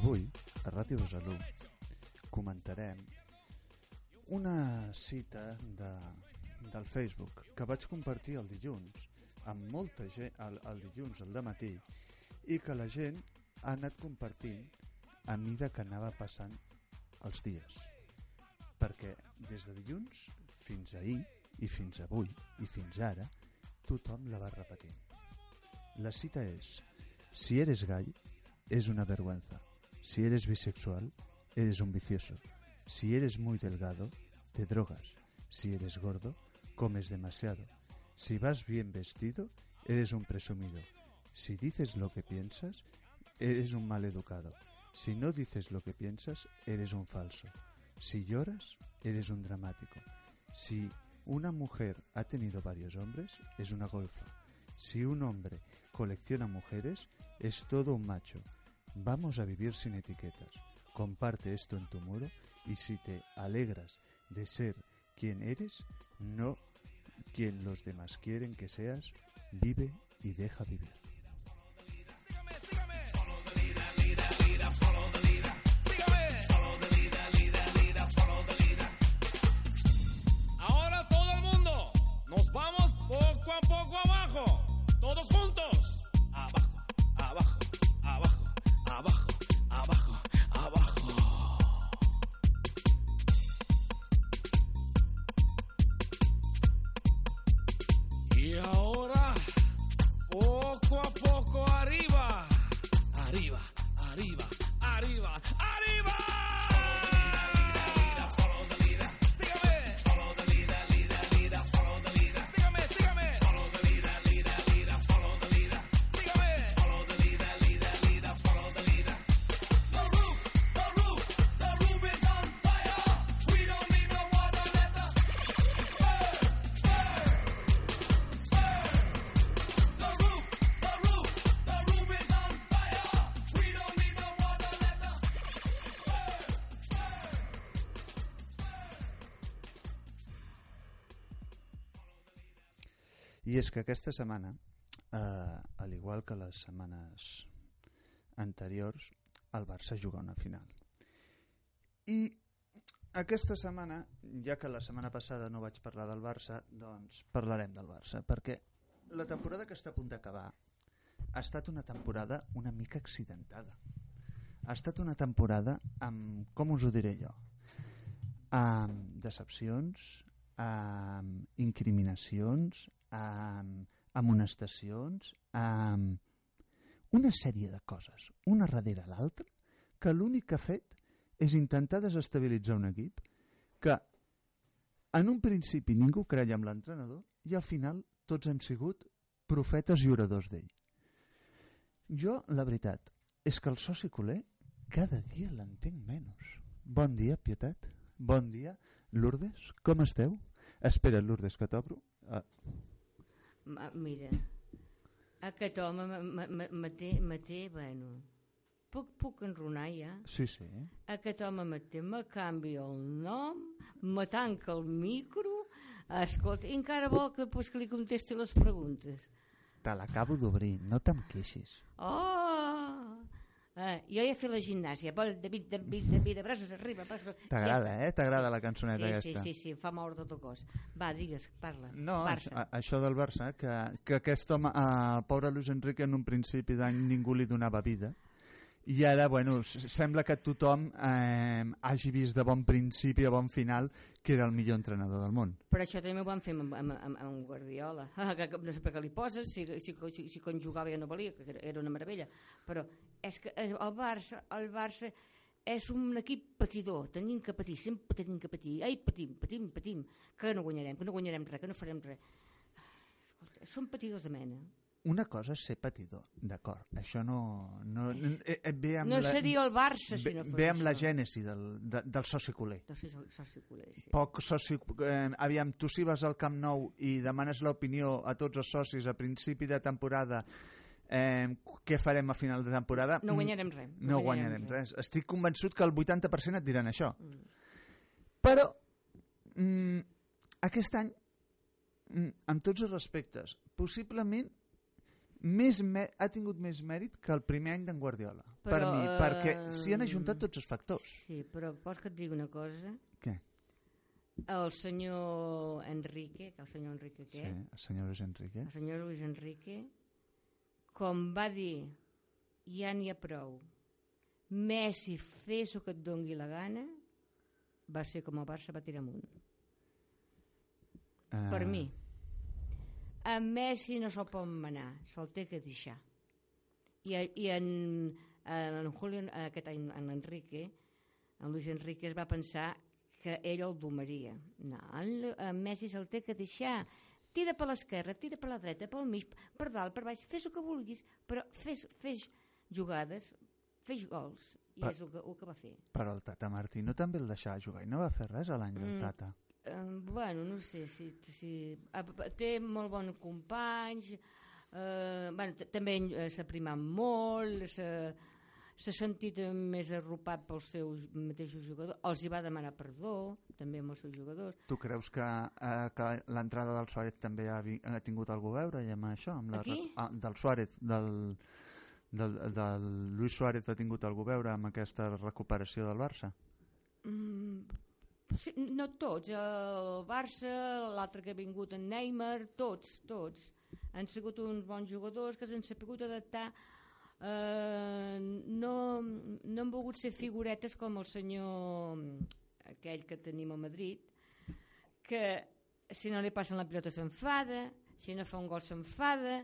Avui, a Ràdio Besalú, comentarem una cita de, del Facebook que vaig compartir el dilluns amb molta gent el, el dilluns al matí i que la gent ha anat compartint a mida que anava passant els dies perquè des de dilluns fins ahir i fins avui i fins ara tothom la va repetint la cita és si eres gay es una vergüenza Si eres bisexual, eres un vicioso. Si eres muy delgado, te drogas. Si eres gordo, comes demasiado. Si vas bien vestido, eres un presumido. Si dices lo que piensas, eres un mal educado. Si no dices lo que piensas, eres un falso. Si lloras, eres un dramático. Si una mujer ha tenido varios hombres, es una golfa. Si un hombre colecciona mujeres, es todo un macho. Vamos a vivir sin etiquetas. Comparte esto en tu muro y si te alegras de ser quien eres, no quien los demás quieren que seas, vive y deja vivir. Que aquesta setmana, eh, al igual que les setmanes anteriors, el Barça juga una final. I aquesta setmana, ja que la setmana passada no vaig parlar del Barça, doncs parlarem del Barça, perquè la temporada que està a punt d'acabar ha estat una temporada una mica accidentada. Ha estat una temporada amb, com us ho diré jo, amb decepcions, amb incriminacions, amb amonestacions, amb una sèrie de coses, una darrere l'altra, que l'únic que ha fet és intentar desestabilitzar un equip que en un principi ningú creia en l'entrenador i al final tots hem sigut profetes i oradors d'ell. Jo, la veritat, és que el soci culer cada dia l'entenc menys. Bon dia, Pietat. Bon dia, Lourdes. Com esteu? Espera, Lourdes, que t'obro. Ah, mira, aquest home me, té, me té, bueno, puc, puc enronar ja? sí, sí. Aquest home me té, me canvia el nom, me tanca el micro, escolta, i encara vol que després que li contesti les preguntes. Te l'acabo d'obrir, no te'n queixis. Oh! Eh, jo ja he fet la gimnàsia, vol David, David, David, braços arriba, braços... T'agrada, eh? T'agrada la cançoneta Sí, sí, aquesta? sí, sí, em fa moure tot el cos. Va, digues, parla. No, Barça. a- això del Barça, que, que aquest home, eh, el pobre Luis Enrique en un principi d'any ningú li donava vida i ara, bueno, sembla que tothom eh, hagi vist de bon principi a bon final que era el millor entrenador del món. Però això també ho van fer amb, amb, amb, amb Guardiola. que, no sé per què li poses, si, si, si, si jugava ja no valia, que era- una meravella. Però és que el Barça, el Barça és un equip patidor, tenim que patir, sempre tenim que patir. Ai, patim, patim, patim, que no guanyarem, que no guanyarem res, que no farem res. Són patidors de mena. Una cosa és ser patidor, d'acord, això no... no eh, eh, ve amb No la, seria el Barça si ve, no fos ve amb la això. gènesi del, de, del soci culer. No sé, soci culer, sí. Poc soci... Eh, aviam, tu si vas al Camp Nou i demanes l'opinió a tots els socis a principi de temporada eh, què farem a final de temporada? No Mm, guanyarem res. No guanyarem res. Estic convençut que el 80% et diran això. Mm. Però mm, aquest any, mm, amb tots els respectes, possiblement més ha tingut més mèrit que el primer any d'en Guardiola. per Però, mi, eh, perquè s'hi han ajuntat tots els factors. Sí, però vols que et digui una cosa? Què? El senyor Enrique, que el senyor Enrique què? Sí, el senyor Luis Enrique. El senyor Luis Enrique, com va dir, ja n'hi ha prou, Messi fes el que et dongui la gana, va ser com el Barça va tirar amunt. Eh, Per mi. A Messi no se'l pot manar, se'l té que deixar. I, i en, en, Julio, aquest any, en Enrique, en Luis Enrique es va pensar que ell el domaria. No, en, en Messi se'l té que deixar. Tira per l'esquerra, tira per la dreta, pel mig, per dalt, per baix, fes el que vulguis, però fes, fes jugades, fes gols. I és el que, el que va fer. Però el Tata Martino també el deixava jugar i no va fer res a l'any del Mm. Tata. Eh, bueno, no sé si, si té molt bons companys eh, bueno, també eh, s'ha primat molt s'ha sentit més arropat pels seus mateixos jugadors els hi va demanar perdó també amb els seus jugadors Tu creus que, eh, que l'entrada del Suárez també ha, ha tingut algú a veure i amb això? Amb la, Aquí? ah, del Suárez, del, del, del Luis Suárez ha tingut algú a veure amb aquesta recuperació del Barça? Mm, no tots, el Barça, l'altre que ha vingut en Neymar, tots, tots. Han sigut uns bons jugadors que s'han sabut adaptar. Eh, no, no han volgut ser figuretes com el senyor aquell que tenim a Madrid, que si no li passen la pilota s'enfada, si no fa un gol s'enfada,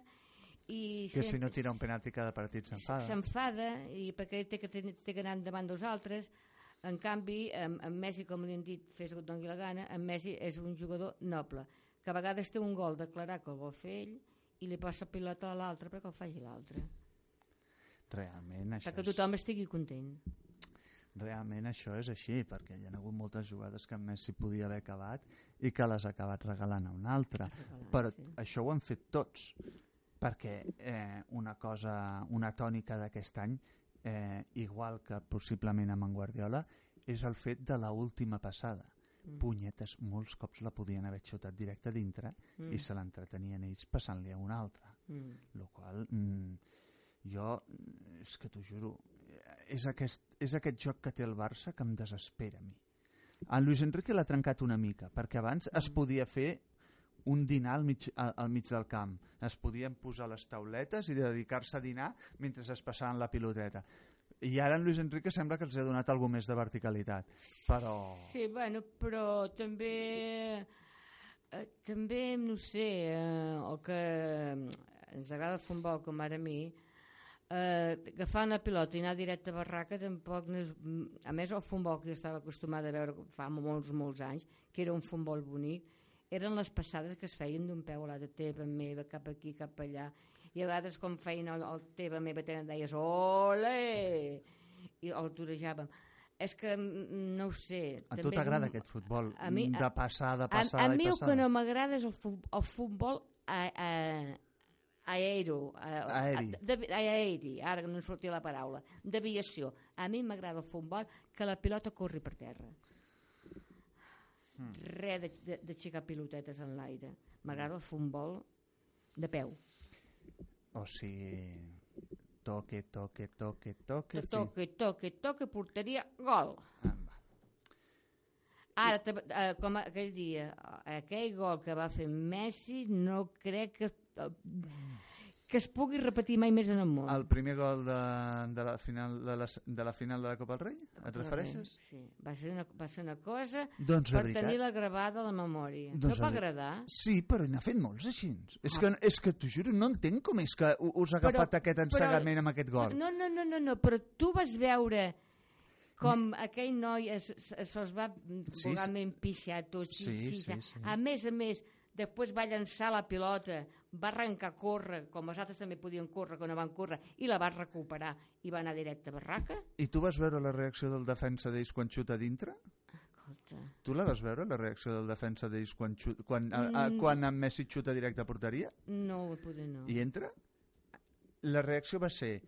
i Que si no tira un penalti cada partit s'enfada. s'enfada i perquè té que, té, que anar endavant dels altres en canvi, en, en Messi, com li han dit fes el que et doni la gana, en Messi és un jugador noble, que a vegades té un gol declarar que el vol fer ell i li passa pilota a l'altre perquè el faci l'altre Realment això, perquè és, tothom estigui content realment això és així, perquè hi ha hagut moltes jugades que en Messi podia haver acabat i que les ha acabat regalant a un altre. Regalant, Però sí. això ho han fet tots, perquè eh, una cosa, una tònica d'aquest any, eh, igual que possiblement amb en Guardiola, és el fet de la última passada. Mm. Punyetes, molts cops la podien haver xutat directe dintre Mm. i se l'entretenien ells passant-li a un altre. mm. Lo qual, mm, jo, mm, és que t'ho juro, és aquest, és aquest joc que té el Barça que em desespera a mi. En Luis Enrique l'ha trencat una mica, perquè abans es podia fer un dinar al mig, al, al mig del camp. Es podien posar les tauletes i dedicar-se a dinar mentre es passaven la piloteta. I ara en Luis Enrique sembla que els ha donat alguna més de verticalitat. Però... Sí, bueno, però també eh, també, no sé eh, el que ens agrada el futbol com ara a mi eh, agafar una pilota i anar directe a barraca tampoc no és... a més el futbol que jo estava acostumada a veure fa molts, molts anys que era un futbol bonic eren les passades que es feien d'un peu a l'altre teva meva, cap aquí, cap allà i a vegades quan feien el, el teva meva te'n deies ole i el torejàvem és que mm, no ho sé A tu t'agrada aquest futbol a mi- de passar, de a, passar a i mi el que no m'agrada és el, fu el futbol a, a, aero, a, Aeri. A, de, aeri, ara que no em sortia la paraula, d'aviació. A mi m'agrada el futbol que la pilota corri per terra. Hmm. Res de- de- d'aixecar pilotetes en l'aire. M'agrada el futbol de peu. O sigui, toque, toque, toque, toque... Que toque, toque, toque, porteria, gol. Ah. Ara, eh, com aquell dia, aquell gol que va fer Messi, no crec que, eh, que es pugui repetir mai més en el món. El primer gol de, de, la final, de, la, de la final de la Copa del Rei? Et refereixes? Sí, va ser una, va ser una cosa Doncs la per veritat... tenir-la gravada a la memòria. Doncs no va la- agradar? Sí, però n'ha fet molts així. És, Ah. que, és que t'ho juro, no entenc com és que us ha agafat aquest ensegament amb aquest gol. No, no, no, no, no, però tu vas veure com aquell noi se'ls va Sí, vulgarment pixar tot. Sí, Sí, sí, sí, sí. A més a més, després va llançar la pilota, va arrencar a córrer, com els altres també podien córrer quan no van córrer, i la va recuperar i va anar directe a barraca. I tu vas veure la reacció del defensa d'ells quan xuta a dintre? Escolta, Tu la vas veure, la reacció del defensa d'ells quan, xut, quan, a, a, Mm. quan en Messi xuta directe a porteria no poder no. i entra? La reacció va ser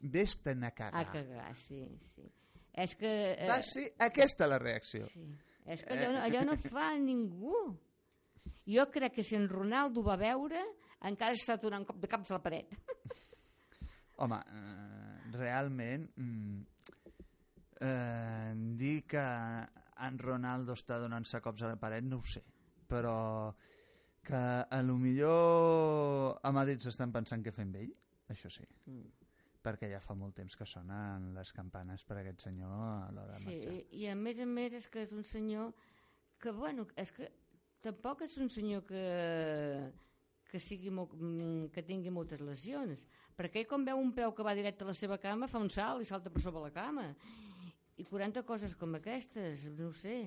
vés-te'n a cagar. A cagar, sí, sí. És que... eh, Va ser aquesta la reacció. Sí. És que allò, no- allò no fa ningú. Jo crec que si en Ronaldo va veure, encara està donant cop de caps a la paret. Home, eh, realment, mm, eh, dir que en Ronaldo està donant-se cops a la paret no ho sé, però que a lo millor a Madrid s'estan pensant què fer amb ell, això sí, Mm. perquè ja fa molt temps que sonen les campanes per aquest senyor a l'hora de Sí, marxar. i, I a més a més és que és un senyor que, bueno, és que tampoc és un senyor que, que, sigui molt, mm, que tingui moltes lesions, perquè ell quan veu un peu que va directe a la seva cama fa un salt i salta per sobre la cama. I 40 coses com aquestes, no sé.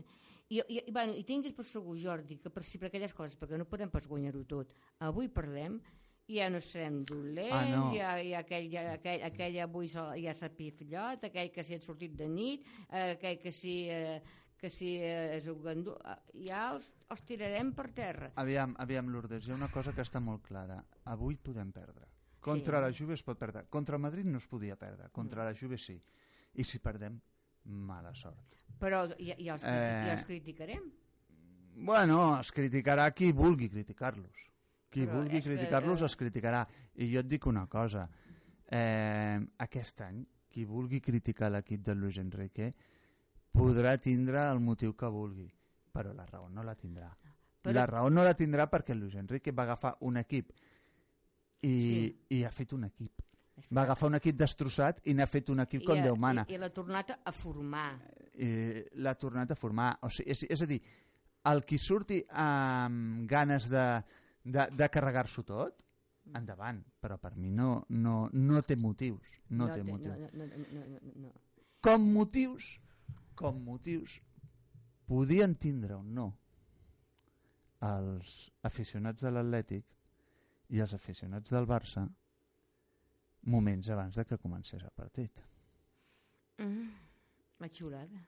I, i, i, bueno, i tinguis per segur, Jordi, que per si per aquelles coses, perquè no podem pas guanyar-ho tot, avui perdem, i ja no serem dolents, Ah, no. ja, ja aquell, ja, aquell, aquell avui ja s'ha pifllot, aquell que s'hi ha sortit de nit, eh, aquell que si, eh, que si eh, és un gandú, eh, ja els, els tirarem per terra. Aviam, aviam, Lourdes, hi ha una cosa que està molt clara. Avui podem perdre. Contra Sí. la Juve es pot perdre. Contra el Madrid no es podia perdre. Contra la Juve sí. I si perdem, mala sort. Però ja, ja, els, Eh. ja els criticarem. Bueno, es criticarà qui vulgui criticar-los. Qui Però vulgui que, criticar-los eh, es criticarà. I jo et dic una cosa. Eh, aquest any, qui vulgui criticar l'equip de Luis Enrique podrà tindre el motiu que vulgui, però la raó no la tindrà. Però- La raó no la tindrà perquè Luis Enrique va agafar un equip i, Sí. i ha fet un equip. Va agafar un equip destrossat i n'ha fet un equip com Déu mana. I, i l'ha tornat a formar. eh, l'ha tornat a formar. O sigui, és, és a dir, el qui surti amb ganes de, de, de carregar-s'ho tot, endavant. Però per mi no, no, no té motius. No, té motius. No, no, no, no, no, no. Com motius, com motius, podien tindre o no els aficionats de l'Atlètic i els aficionats del Barça moments abans de que comencés el partit. Mm, la xulada.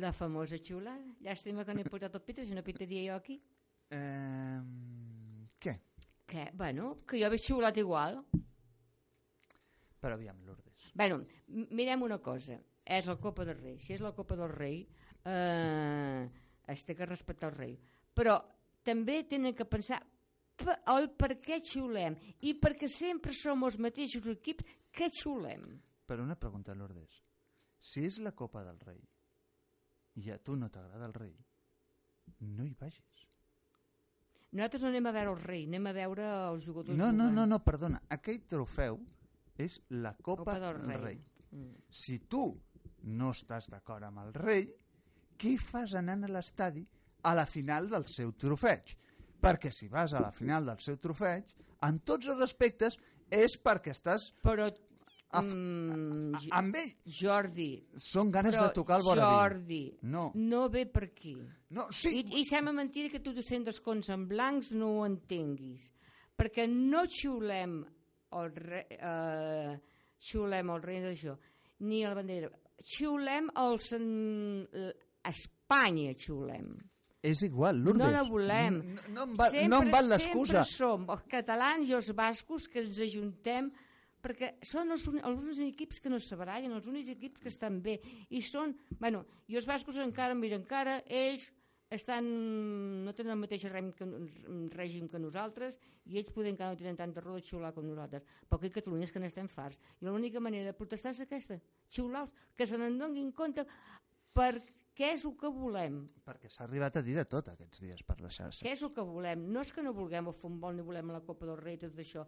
La famosa xulada. Llàstima que no he portat el Peter, si no pitaria jo aquí. Eh, què? Que, bueno, que jo hagués xiulat igual. Però aviam, Lourdes. Bueno, mirem una cosa. És la Copa del Rei. Si és la Copa del Rei, eh, es té que respectar el rei. Però també tenen que pensar pe- el per què xiulem i perquè sempre som els mateixos equips que xiulem. Però una pregunta, Lourdes. Si és la Copa del Rei i a tu no t'agrada el rei, no hi vagis. Nosaltres no anem a veure el rei, anem a veure els jugadors No, no, no, no, perdona. Aquell trofeu és la Copa, Copa del del Rei. Rei. Mm. Si tu no estàs d'acord amb el rei, què fas anant a l'estadi a la final del seu trofeig? Perquè si vas a la final del seu trofeig, en tots els aspectes, és perquè estàs Però, A- mm, a- amb ell. Jordi, Són ganes però de tocar el voraví. Jordi, No. no ve per aquí. No, sí, I, I sembla mentida que tu sent descons en blancs no ho entenguis. Perquè no xiulem el re, eh, xiulem el rei d'això, ni la bandera. Xiulem el sen, Espanya xiulem. és igual, Lourdes. No la volem. No, no, em va, no em val l'excusa. Sempre som els catalans i els bascos que ens ajuntem perquè són els, un- els únics equips que no es sebarallen, els únics equips que estan bé. I són, bueno, i els bascos encara, mira, encara ells estan, no tenen el mateix règim que, règim que nosaltres i ells poden encara no tenen tanta raó de xiular com nosaltres. Però aquí a Catalunya és que n'estem farts. I l'única manera de protestar és aquesta, xiular que se n'en donin compte per què és el que volem? Perquè s'ha arribat a dir de tot aquests dies per la xarxa. Què és el que volem? No és que no vulguem el futbol ni volem la Copa del Rei i tot això.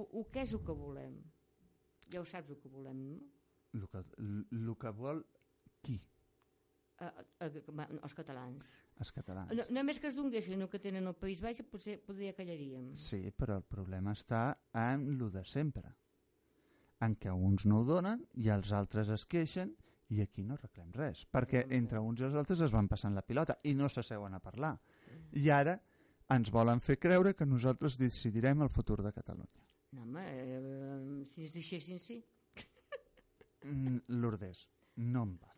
O què és el que volem? Ja ho saps el que volem, no? El que, el que vol qui? Ma- els catalans. Els catalans. No, només que es donguessin el que tenen al País Baix potser podria callaríem. Sí, però el problema està en lo de sempre. En què uns no ho donen i els altres es queixen i aquí no arreglem res. Perquè entre uns i els altres es van passant la pilota i no s'asseuen a parlar. I ara ens volen fer creure que nosaltres decidirem el futur de Catalunya. No, home, eh, si es deixessin, sí. Mm, Lourdes, no em val.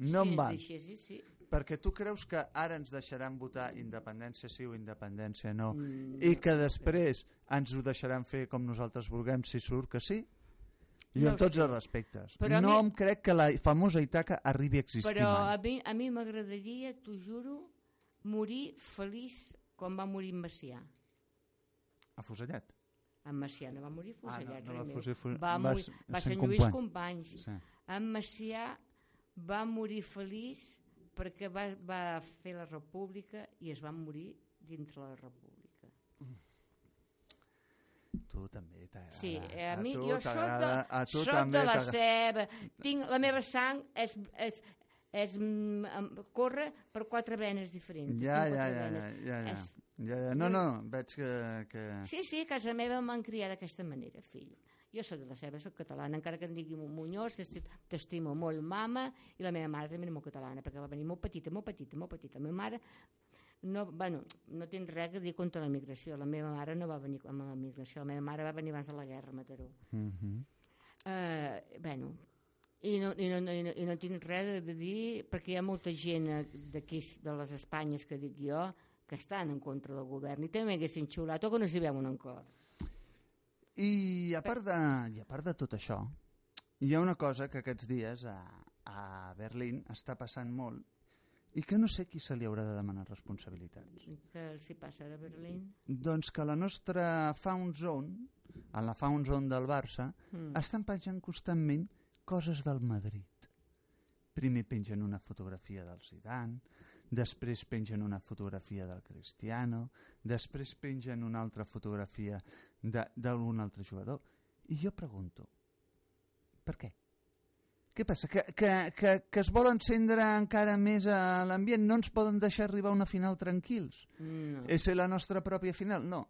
No si em val. deixessin, sí. Perquè tu creus que ara ens deixaran votar independència sí o independència no Mm, i que després ens ho deixaran fer com nosaltres vulguem si surt que sí? Jo No amb ho tots sé. els respectes. Però no mi- em crec que la famosa Itaca arribi a existir Però a mai. mi a mi m'agradaria, t'ho juro, morir feliç com va morir en Macià. A Fusellet. En Macià no va morir Ah, no, no va fugir fu- va, va morir, va ser en Lluís. Companys. Sí. En Macià va morir feliç perquè va, va fer la república i es va morir dintre la república. Tu també t'agrada. Sí, eh, a, mi, tu jo soc de, a tu soc també de la ceba, tinc, la meva sang és, és, és, mm, em- corre per quatre venes diferents. Ja, ja, ja, ja, ja, ja. És- ja, ja. No, no, veig que... que... Sí, sí, a casa meva m'han criat d'aquesta manera, fill. Jo sóc de la ceba, sóc catalana, encara que em digui Muñoz, t'esti- t'estimo molt, mama, i la meva mare també és molt catalana, perquè va venir molt petita, molt petita, molt petita. La meva mare no, bueno, no tinc res a dir contra la migració. La meva mare no va venir amb la migració, la meva mare va venir abans de la guerra a Mataró. Mhm. Eh, bueno, i no, i, no, i, no, i no tinc res de dir perquè hi ha molta gent d'aquí de les Espanyes que dic jo que estan en contra del govern i també haguessin xiulat o que no s'hi veuen encore I a part de, i a part de tot això, hi ha una cosa que aquests dies a, a Berlín està passant molt i que no sé qui se li haurà de demanar responsabilitats. que els hi passa a Berlín Doncs que la nostra Found Zone, a la Found Zone del Barça, Mm. estan penjant constantment coses del Madrid. Primer pengen una fotografia del Zidane, després pengen una fotografia del Cristiano, després pengen una altra fotografia d'algun altre jugador. I jo pregunto, per què? Què passa? Que, que, que, que es vol encendre encara més a l'ambient? No ens poden deixar arribar a una final tranquils? no. És la nostra pròpia final? No.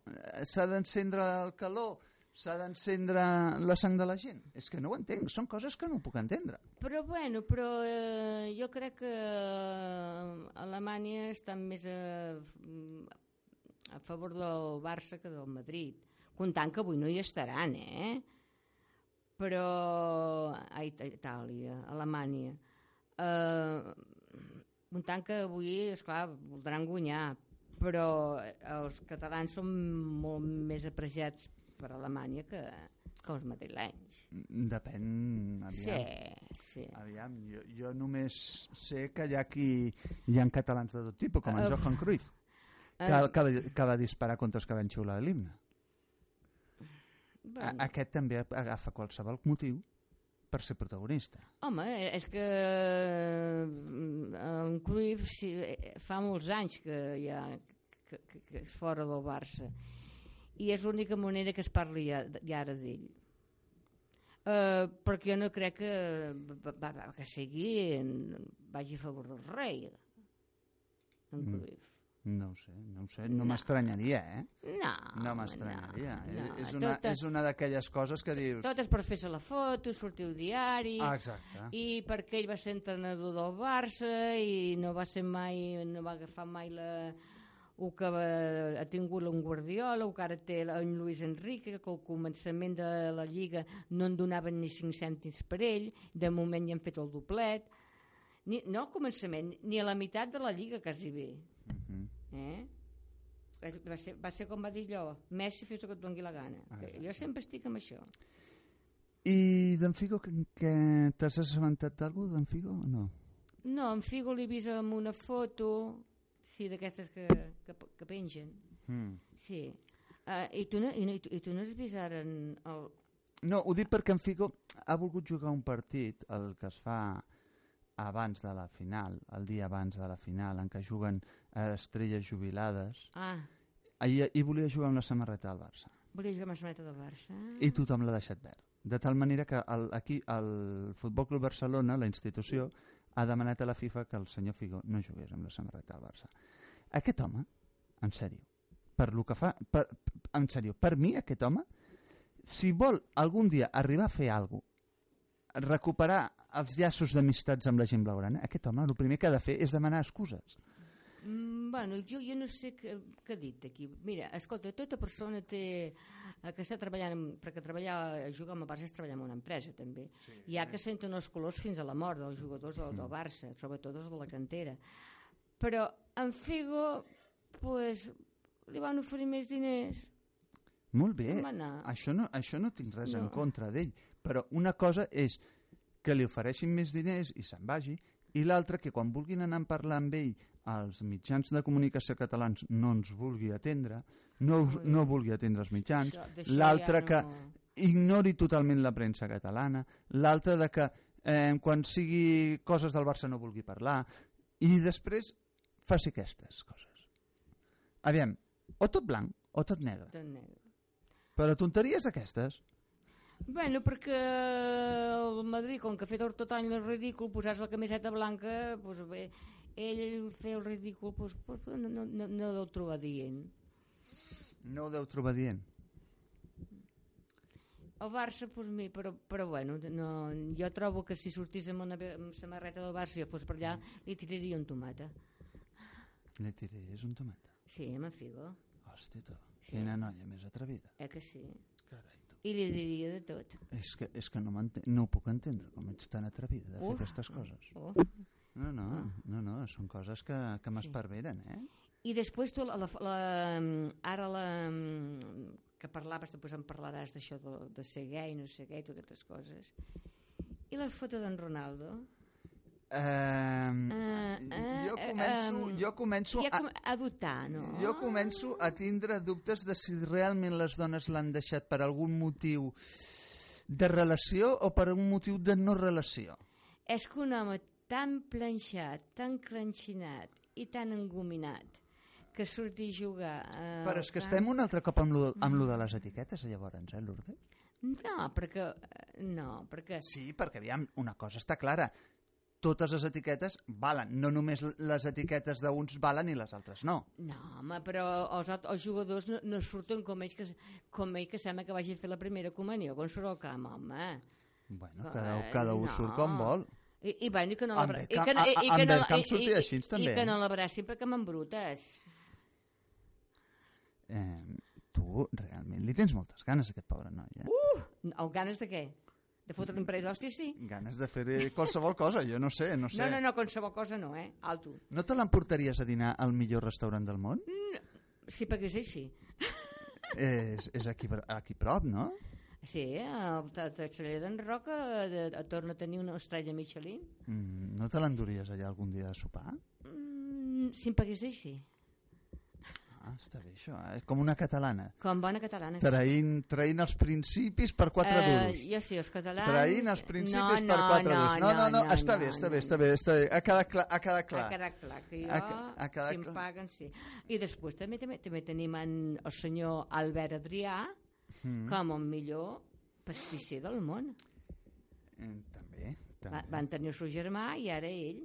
S'ha d'encendre el calor, s'ha d'encendre la sang de la gent. És que no ho entenc, són coses que no puc entendre. però bueno, però eh, jo crec que eh, Alemanya està més a, a favor del Barça que del Madrid comptant que avui no hi estaran eh? però a It- Itàlia, Alemanya eh, comptant que avui, esclar, voldran guanyar però els catalans són molt més apreciats per Alemanya que, que els madrilenys Depèn, aviam. sí, sí Aviam, jo, jo només sé que hi ha, qui, hi ha catalans de tot tipus, com en Uh, Johan Cruyff, que, Eh, que, va- que va disparar contra els que van xiular l'himne. A- bueno. Aquest també agafa qualsevol motiu per ser protagonista. Home, és que mm, en Cruyff sí, eh, fa molts anys que ja que, que, que és fora del Barça i és l'única manera que es parli ja, ja ara d'ell. Uh, perquè jo no crec que, va, va, que sigui en, vagi a favor del rei en Mm. No ho sé, no ho sé, no m'estranyaria, eh? No, No m'estranyaria. no, és, és no. una, Tot- és una d'aquelles coses que dius... Tot és per fer-se la foto, sortir al diari... Ah, exacte. i perquè ell va ser entrenador del Barça i no va ser mai no va agafar mai la el que ha tingut un Guardiola o que ara té en Luis Enrique que al començament de la Lliga no en donaven ni 5 cèntims per ell de moment ja han fet el doblet ni, no al començament ni a la meitat de la Lliga quasi bé Mhm. eh? va, ser, va ser com va dir allò Messi fes el que et doni la gana Ah, Que jo sempre estic amb això I d'en Figo, que, que t'has assabentat d'algú d'en Figo o no? No, en Figo l'he vist amb una foto, sí, d'aquestes que, que, que pengen. Mm. Sí. Uh, i, tu no, i, no, I tu no has vist ara en el... No, ho dic perquè en Figo ha volgut jugar un partit, el que es fa abans de la final, el dia abans de la final, en què juguen eh, estrelles jubilades, Ah, i, i volia jugar amb la samarreta del Barça. volia jugar amb la samarreta del Barça. I tothom l'ha deixat verd. De tal manera que el, aquí el Futbol Club Barcelona, la institució, ha demanat a la FIFA que el senyor Figo no jugués amb la samarreta del Barça. Aquest home, en sèrio, per lo que fa... Per, en sèrio, per mi, aquest home, si vol algun dia arribar a fer alguna cosa, recuperar els llaços d'amistats amb la gent blaugrana, aquest home el primer que ha de fer és demanar excuses. Mm, bueno, jo, jo no sé què, què ha dit aquí. Mira, escolta, tota persona té, eh, que està treballant, amb- perquè treballar, jugar amb el Barça és treballar en una empresa també. Sí, Hi ha que senten els colors fins a la mort dels jugadors del, del Barça, sobretot els de la cantera. Però en Figo, pues, li van oferir més diners. Molt bé, no. això no, això no tinc res en No. contra d'ell, però una cosa és que li ofereixin més diners i se'n vagi, i l'altra que quan vulguin anar a parlar amb ell als mitjans de comunicació catalans no ens vulgui atendre, no, no vulgui atendre els mitjans, l'altra ja que no- ignori totalment la premsa catalana, l'altra de que eh, quan sigui coses del Barça no vulgui parlar, i després faci aquestes coses. Aviam, o tot blanc o tot negre. Tot negre. Però tonteries d'aquestes. Bueno, perquè el Madrid, com que ha fet tot any el ridícul, posar la camiseta blanca, doncs bé, ell fer el ridícul, doncs, doncs no, no, no, no deu trobar dient. No ho deu trobar dient. El Barça, doncs, mi, però, però bueno, no, jo trobo que si sortís amb una amb samarreta del Barça i fos per allà, li tiraria un tomata. Li tiré, és un tomat. Sí, amb en Figo, Hòstia, tu, quina noia més atrevida. eh que sí? I li diria de tot. És que, és que no, no ho puc entendre, com ets tan atrevida de fer Uf. aquestes coses. Oh. No, no, no, no, són coses que, que m'esperveren, eh? I després tu, la, la, la, ara la, que parlaves, després em parlaràs d'això de, de ser gay, no ser gay, totes aquestes coses. I la foto d'en Ronaldo? Um, Eh, eh, jo eh, començo, jo començo Ja a, com, a dubtar, no? jo començo a tindre dubtes de si realment les dones l'han deixat per algun motiu de relació o per un motiu de no relació. És que un home tan planxat, tan cranxinat i tan engominat que surti a jugar... Eh, Però és que estem un altre cop amb lo, amb lo de les etiquetes, llavors, eh, Lourdes? No, perquè... eh, No, perquè... Sí, perquè aviam, una cosa està clara. Totes les etiquetes valen. No només les etiquetes d'uns valen i les altres no. No, home, però els, els jugadors no, no surten com ells, que, com ell que sembla que vagi a fer la primera comunió quan surt al camp, home. Bueno, Eh, cada, cada un no. surt com vol. I, i, bueno, i que no En l'abra- i que no- i- i que no- i- així, també. I que no l'abracin perquè m'embrutes. Eh, tu realment li tens moltes ganes, a aquest pobre noi, eh? Uh! O ganes de què? De fotre un parell d'hòsties, sí? Ganes de fer qualsevol cosa, jo no sé, no sé. No, no, no, qualsevol cosa no, eh? Alto. No te l'emportaries a dinar al millor restaurant del món? Si pagués sí. És, és aquí, aquí prop, no? Sí, el Tatxaller d'en Roca de, de, torna a tenir una estrella Michelin. Mm, no te l'enduries allà algun dia a sopar? Mm, si em pagués ell, sí. Ah, està bé això, eh? com una catalana. Com bona catalana. Traint, traint els principis per quatre duros. Eh, jo sí, els catalans... Traint els principis no, per no, quatre no, duros. No, no, no, està bé, no, està no, bé, està no. bé, està bé. Ha quedat clar. Ha quedat clar. Ha quedat clar que jo, Ha ha quedat si em paguen, sí. I després també també, també tenim en, el senyor Albert Adrià Mm. com el millor pastisser del món. Eh, També, Va, també. van tenir el seu germà i ara ell.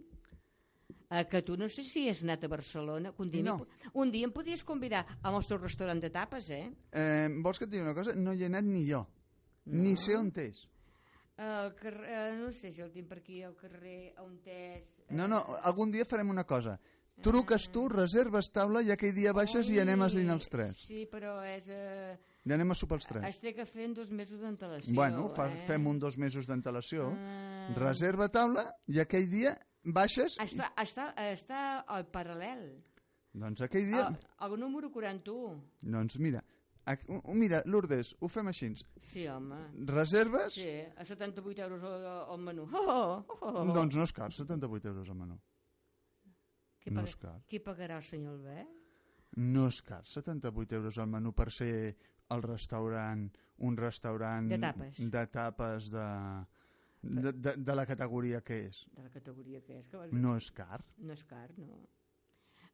Eh, que tu no sé si has anat a Barcelona, que un dia, No. un dia em podies convidar al nostre restaurant de tapes, eh? Eh, vols que et digui una cosa? No hi he anat ni jo. Ni sé on és. El carrer, eh, no sé si el tinc per aquí, al carrer on és... eh, No, no, algun dia farem una cosa. Truques tu, reserves taula i aquell dia baixes i anem a dinar els tres. Sí, però és... Eh, I anem a sopar els tres. es té que fer en dos mesos d'antelació. Bueno, fa, eh? fem un dos mesos d'antelació. Ah. Reserva taula i aquell dia baixes... Està, està, està al paral·lel. Doncs aquell dia... El, el número 41. Doncs mira, u- mira, Lourdes, ho fem així. Sí, home. Reserves? Sí, a 78 euros al, al menú. Oh, oh, oh. Doncs no és car, 78 euros al menú. qui, no és car. qui pagarà el senyor Albert? No és car, 78 euros al menú per ser el restaurant, un restaurant De tapes. de tapes de, De, de, de la categoria que és. de la categoria que és. Que No és car. no és car, no.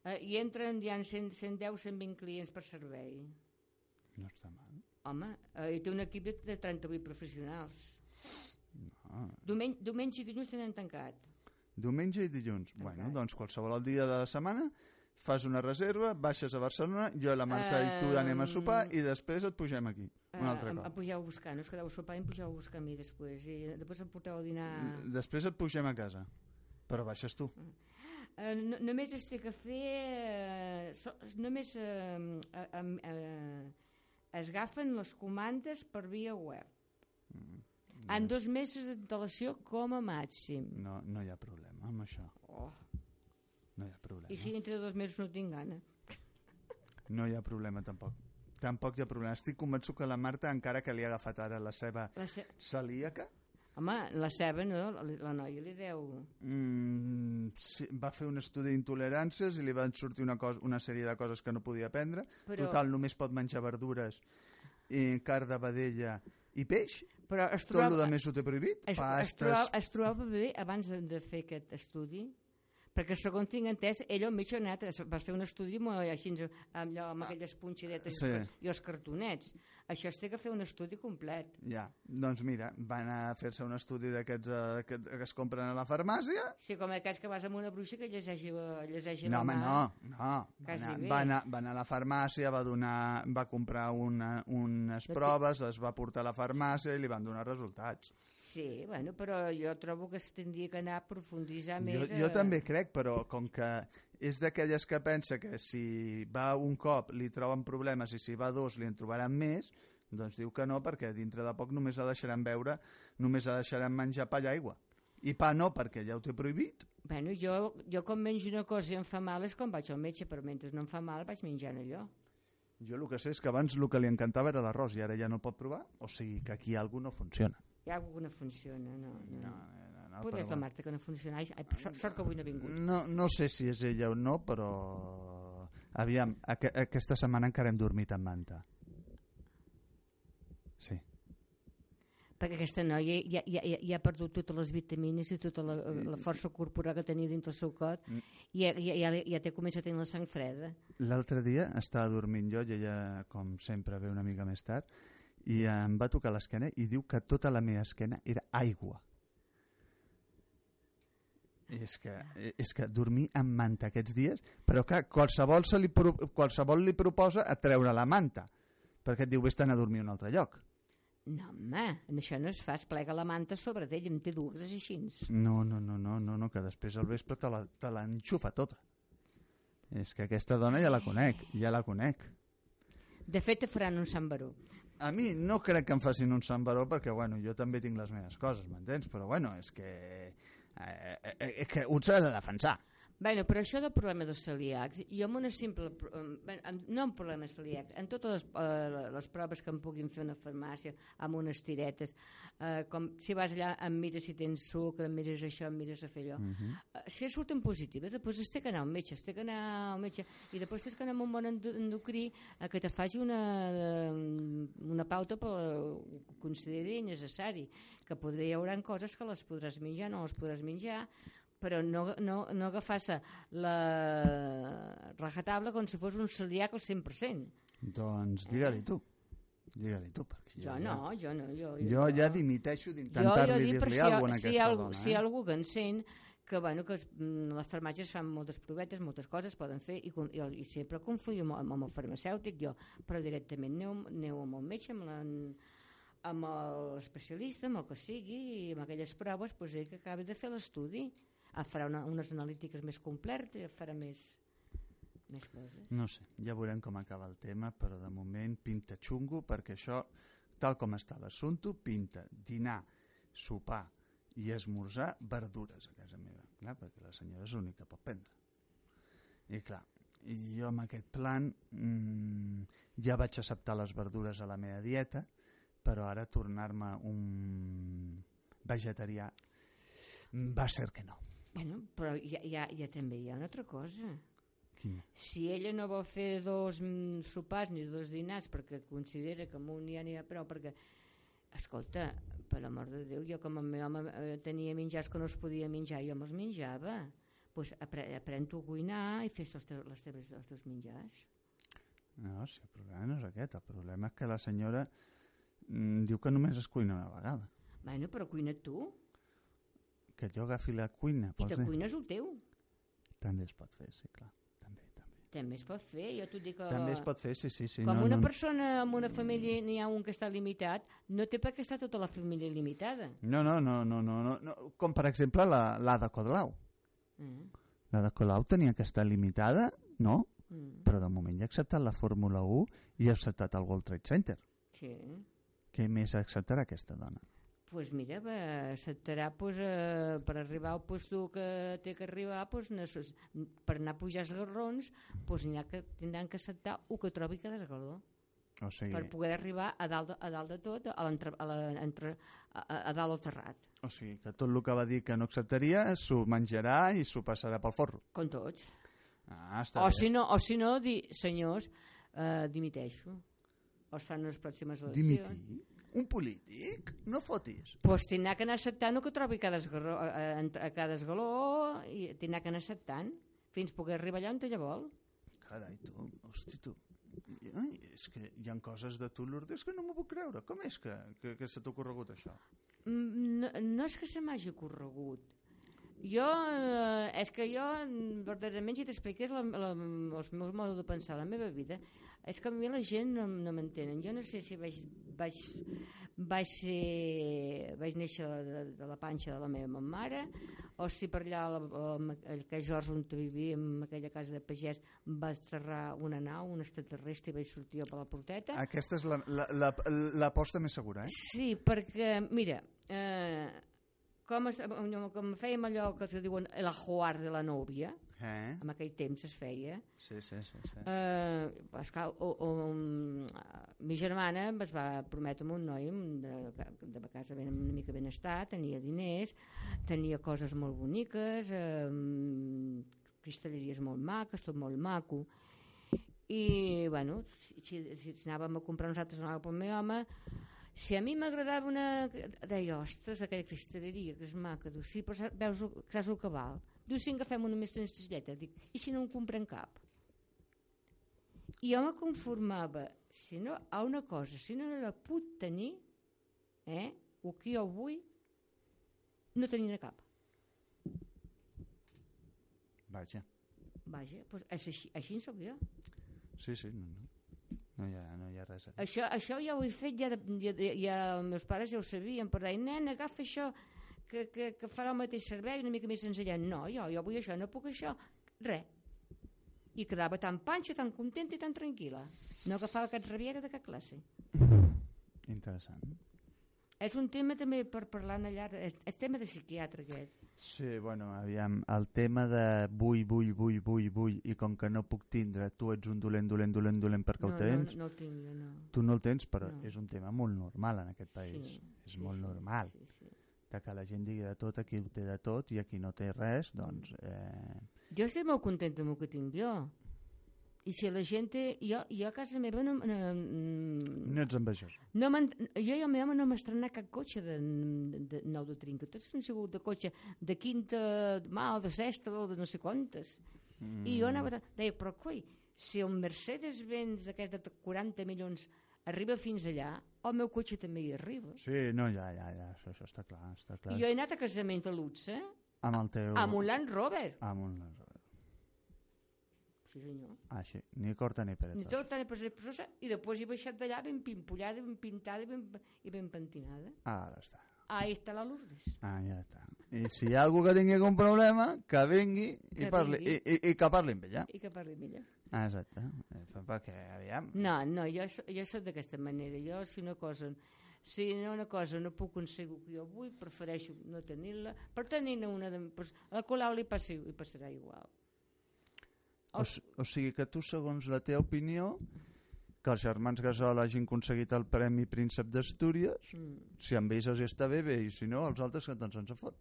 Eh, I entren, hi ha 100, 110, 120 clients per servei. No està mal. Home, eh, i té un equip de, de 38 professionals. Ah. Diumenge, diumenge i dilluns tenen tancat. Diumenge i dilluns. Bueno, doncs qualsevol dia de la setmana fas una reserva, baixes a Barcelona, jo i la Marta i tu anem a sopar i després et pugem aquí. Un altre Eh, em, em cop. pugeu a buscar, no us quedeu a sopar i em pugeu a buscar a mi després. I després em porteu a dinar... Després et pugem a casa. Però baixes tu. Eh, no, només es té que fer... Eh, so, només eh, eh, eh, es agafen les comandes per via web. Mm, En dos mesos d'antelació com a màxim. No, no hi ha problema amb això. Oh. No hi ha problema. I si entre dos mesos no tinc gana? No hi ha problema tampoc. Tampoc hi ha problema. Estic convençut que la Marta, encara que li ha agafat ara la seva La ce... celíaca, Home, la ceba, no? La, noia li deu... mm, sí, va fer un estudi d'intoleràncies i li van sortir una, cosa, una sèrie de coses que no podia prendre. Però- Total, només pot menjar verdures, i carn de vedella i peix. Però es Tot el trobava, que més ho té prohibit. es, es, Pastes... trobava, es trobava bé abans de, de fer aquest estudi? Perquè segons tinc entès, ell el metge ha anat, es- va fer un estudi amb, així, amb, allò, amb aquelles punxidetes Sí. i els cartonets. Això es té que fer un estudi complet. Ja, doncs mira, van a fer-se un estudi d'aquests eh, que, que es compren a la farmàcia. Sí, com aquells que vas amb una bruixa que llegeixi, llegeixi No, la home, mà. no, no. Va Quasi anar, bé. va, anar, va anar a la farmàcia, va, donar, va comprar una, unes No té- proves, les va portar a la farmàcia i li van donar resultats. Sí, bueno, però jo trobo que es tindria que anar a profunditzar Jo, més... jo eh, també crec, però com que és d'aquelles que pensa que si va un cop li troben problemes i si va dos li en trobaran més, doncs diu que no, perquè dintre de poc només la deixaran veure, només la deixaran menjar pa i aigua. I pa no, perquè ja ho té prohibit. Bueno, jo, jo com menjo una cosa i em fa mal és quan vaig al metge, però mentre no em fa mal vaig menjant allò. Jo el que sé és que abans el que li encantava era l'arròs i ara ja no pot provar, o sigui que aquí alguna no funciona. Hi ha alguna que no funciona, no. no. No, no, Potser és però la. Marta que no funciona. Ai, ai, sort, sort que avui no ha vingut. No, no sé si és ella o no, però... Aviam, aqu aquesta setmana encara hem dormit amb manta. Sí. Perquè aquesta noia ja, ja, ja, ja ha perdut totes les vitamines i tota la, la força corporal que tenia dintre el seu cot Mm. i ja, ja, ja, ja té comença a tenir la sang freda. L'altre dia estava dormint jo i ella, com sempre, ve una mica més tard i em va tocar l'esquena i diu que tota la meva esquena era aigua. És que, és que dormir amb manta aquests dies... Però clar, qualsevol, se li, pro, qualsevol li proposa a treure la manta perquè et diu vés-te'n a dormir a un altre lloc. No, home, això no es fa, es plega la manta sobre d'ell, en té dues així. No, no, no, no, no, no que després al vespre te l'enxufa tota. És que aquesta dona ja la conec, ja la conec. De fet, te faran un Sant Baró. A mi no crec que em facin un Sant Baró perquè, bueno, jo també tinc les meves coses, m'entens? Però, bueno, és que... Eh, eh, és que un s'ha de defensar. Bueno, però això del problema dels celíacs, jo amb una simple... em- no amb problemes celíacs, en totes les, eh, les proves que em puguin fer una farmàcia, amb unes tiretes, eh, com si vas allà, em mires si tens suc, em mires això, em mires a fer allò. Eh, si surten positives, després que anar al metge, que anar al metge, i després tens que anar amb un bon endo- endocrí a que te faci una, eh, una pauta que consideri necessari, que podria hi haurà coses que les podràs menjar, no les podràs menjar, però no, no, no agafar la rajatabla com si fos un celíac al 100%. Doncs digue-li tu. Digue-li tu, perquè Jo no, jo no. Jo, Jo ja dimiteixo jo, jo d'intentar-li dic per dir-li si, alguna cosa a si, hi aquesta algú, dona. si hi ha eh? algú que encén que, bueno, que mm, les farmàcies fan moltes provetes, moltes coses poden fer i, i, i sempre confio amb, amb el farmacèutic jo, però directament aneu, aneu amb el metge, amb la, amb l'especialista, amb el que sigui, i amb aquelles proves, doncs ell que acabi de fer l'estudi. Ah, farà una, unes analítiques més completes, farà més, més coses. No sé, ja veurem com acaba el tema, però de moment pinta xungo, perquè això, tal com està l'assumpte, pinta dinar, sopar i esmorzar verdures a casa meva. Clar, perquè la senyora és l'única pot prendre. I clar, i jo amb aquest plan mmm, ja vaig acceptar les verdures a la meva dieta, però ara tornar-me un vegetarià va ser que no. Bueno, però ja, ja, ja també hi ha una altra cosa. Quina? Si ella no vol fer dos mm, sopars ni dos dinars perquè considera que amb un ja n'hi ha prou, perquè, escolta, per l'amor de Déu, jo com el meu home eh, tenia menjars que no es podia menjar, jo me'ls menjava. Pues apre aprèn tu a cuinar i fes els, teus, les teves, els teus menjars. No, si el problema no és aquest. El problema és que la senyora mm, diu que només es cuina una vegada. Bueno, però cuina tu, Que jo agafi la cuina. i te dir? cuines el teu. També es pot fer, sí, clar. També, també. També es pot fer, jo t'ho dic que... També es pot fer, sí, sí. sí Com no, una no, persona amb una família n'hi ha un que està limitat, no té per què estar tota la família limitada. No, no, no, no, no, no, no. Com per exemple la, la de Colau. Mm. La de Colau tenia que estar limitada, no? Mm. Però de moment ja ha acceptat la Fórmula 1 i ha acceptat el World Trade Center. Sí. Què més acceptarà aquesta dona? Pues mira, va, acceptarà pues, eh, per arribar al puesto que té que arribar pues, necess... per anar a pujar els garrons pues, ha que, tindran que acceptar el que trobi cada esgaló O sigui, per poder arribar a dalt, a dalt de tot a, l'entre- a, la, entre, a, a, dalt al terrat o sigui que tot el que va dir que no acceptaria s'ho menjarà i s'ho passarà pel forro. com tots Ah, està o bé. si, no, o si no, dir, senyors eh, dimiteixo o es fan unes pròximes eleccions Dimitir? Un polític? No fotis. pues tindrà que anar acceptant el que trobi cada esgaló, a, a, a cada esgaló i tindrà que anar acceptant fins poder arribar allà on ella vol. Carai, tu, hosti, tu. Ai, és que hi ha coses de tu, Lourdes, que no m'ho puc creure. Com és que, que, que se t'ha ocorregut això? Mm, No, no és que se m'hagi corregut. Jo, eh, és que jo, mm, verdaderament, si t'expliqués els meus modos de pensar, la meva vida, és que a mi la gent no, no m'entenen. Jo no sé si vaig, vaig, vaig, ser, vaig néixer de, de la panxa de la meva mare o si per allà la- a aquell Jorge on vivíem, en aquella casa de pagès, va aterrar una nau, un extraterrestre i vaig sortir per la porteta. Aquesta és l'aposta la, més segura, eh? Sí, perquè, mira, eh, com, es, com fèiem allò que es diuen el ajuar de la nòvia, Eh? en aquell temps es feia, Sí, sí, sí. sí. eh, esclar, o, o, um, mi germana es va prometre amb un noi de, de casa ben, una mica benestar, tenia diners, tenia coses molt boniques, eh, cristalleries molt maques, tot molt maco, i bueno, si, si, anàvem a comprar nosaltres anàvem pel meu home si a mi m'agradava una deia, ostres, aquella cristalleria que és maca diu, sí, però veus, saps el que val diu, si agafem una més senzilleta dic, i si no en comprem cap i jo me conformava si no, a una cosa, si no la puc tenir eh, el que jo vull no tenir cap Vaja. vaja, doncs és així, així soc jo Sí, sí, no, no. No hi ha, no hi ha res a. Això, això ja ho he fet, ja, ja, ja, ja els meus pares ja ho sabien, per dir, nen, agafa això, que, que, que farà el mateix servei, una mica més senzilla. No, jo, jo vull això, no puc això, res. I quedava tan panxa, tan contenta i tan tranquil·la. No agafava cap rabiera de cap classe. Interessant. És un tema també per parlar en allà, és, és tema de psiquiatre aquest. Sí, bueno, aviam, el tema de vull, vull, vull, vull, vull, i com que no puc tindre, tu ets un dolent, dolent, dolent, dolent perquè no, ho tens, No, no, no el tinc jo, no. tu no el tens, però No. és un tema molt normal en aquest país. Sí, és sí, molt sí, normal. Sí, sí. De que la gent digui de tot, aquí ho té de tot, i aquí no té res, doncs... Eh, Jo estic molt contenta amb el que tinc jo. I si la gent té... Jo, jo a casa meva no... no, no ets envejós. no jo i el meu home no hem estrenat cap cotxe de, de, de nou de trinca. Tots han sigut de cotxe de quinta, mal, de sexta o de no sé quantes. Mm. I jo anava... de- Deia, però coi, si el Mercedes-Benz aquest de 40 milions arriba fins allà, el meu cotxe també hi arriba. Sí, no, ja, ja, ja, això, això està clar, està clar. I jo he anat a casaments de luxe Amb el teu... amb un Land Rover. Amb un... Sí, senyor. Ah, sí, ni corta ni Ni pereta. tot tan pessosa, i després he baixat d'allà ben pimpollada, ben pintada i ben, i ben pentinada. Ah, ara està. Ahí està la Lourdes. Ah, ja està. I si hi ha algú que tingui algun problema, que vingui i, Que parli, i, vingui. i, i que parli amb ella. I que parli millor. Ah, exacte. Eh, Perquè, aviam... No, no, jo, jo soc d'aquesta manera. Jo, si una cosa si no una cosa no puc aconseguir que jo vull, prefereixo no tenir-la. Per tenir-ne una... De, pues, a la Colau li, passi, li passarà igual. O, s- o sigui que tu, segons la teva opinió, que els germans Gasol hagin aconseguit el Premi Príncep d'Astúries, Mm, si amb ells els està bé, bé, i si no, els altres que tots ens en fot.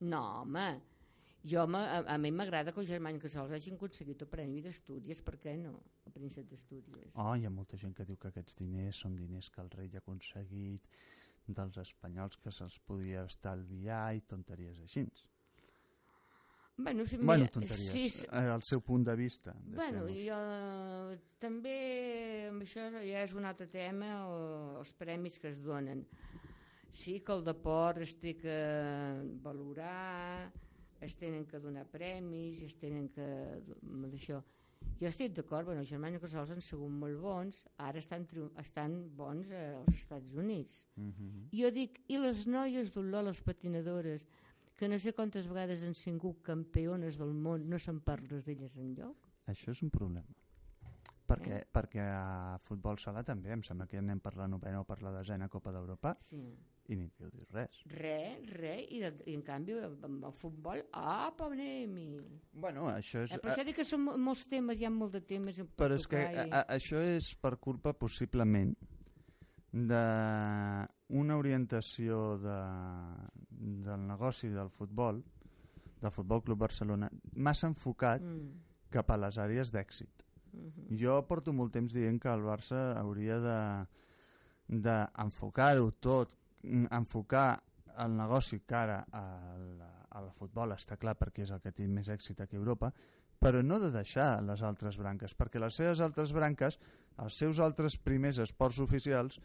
no, home, Jo, a, a mi m'agrada que els germans Casals hagin aconseguit el Premi d'Estúdies, per què no? El Príncep d'Estúdies. Oh, hi ha molta gent que diu que aquests diners són diners que el rei ha aconseguit dels espanyols que se'ls podia estalviar i tonteries així. Bueno, Bueno, mira, tonteries, sí, sí, eh, al seu punt de vista. Bueno, jo també, amb això ja és un altre tema, o, els premis que es donen. Sí que el deport es té que valorar, es tenen que donar premis, es tenen que... d'això. Jo estic d'acord, bueno, els germans Casals han sigut molt bons, ara estan, estan bons eh, als Estats Units. Mhm. Jo dic, i les noies d'Oló, les patinadores, que no sé quantes vegades han sigut campiones del món, no se'n parla d'elles enlloc? Això és un problema. Perquè, perquè a futbol sala també, em sembla que ja anem per la novena o per la desena Copa d'Europa Sí. I ni diu dir res. Re, re, i, de, i en canvi amb el futbol, apa, anem-hi. Bueno, això és... Eh, per això dic que són mo- molts temes, hi ha molt de temes per Però és que tocar a, i- a, això és per culpa possiblement d'una orientació de, del negoci del futbol, del Futbol Club Barcelona, massa enfocat Mm, cap a les àrees d'èxit. mhm. Jo porto molt temps dient que el Barça hauria de d'enfocar-ho tot, mm, enfocar el negoci cara al, al futbol, està clar, perquè és el que té més èxit aquí a Europa, però no de deixar les altres branques, perquè les seves altres branques, els seus altres primers esports oficials,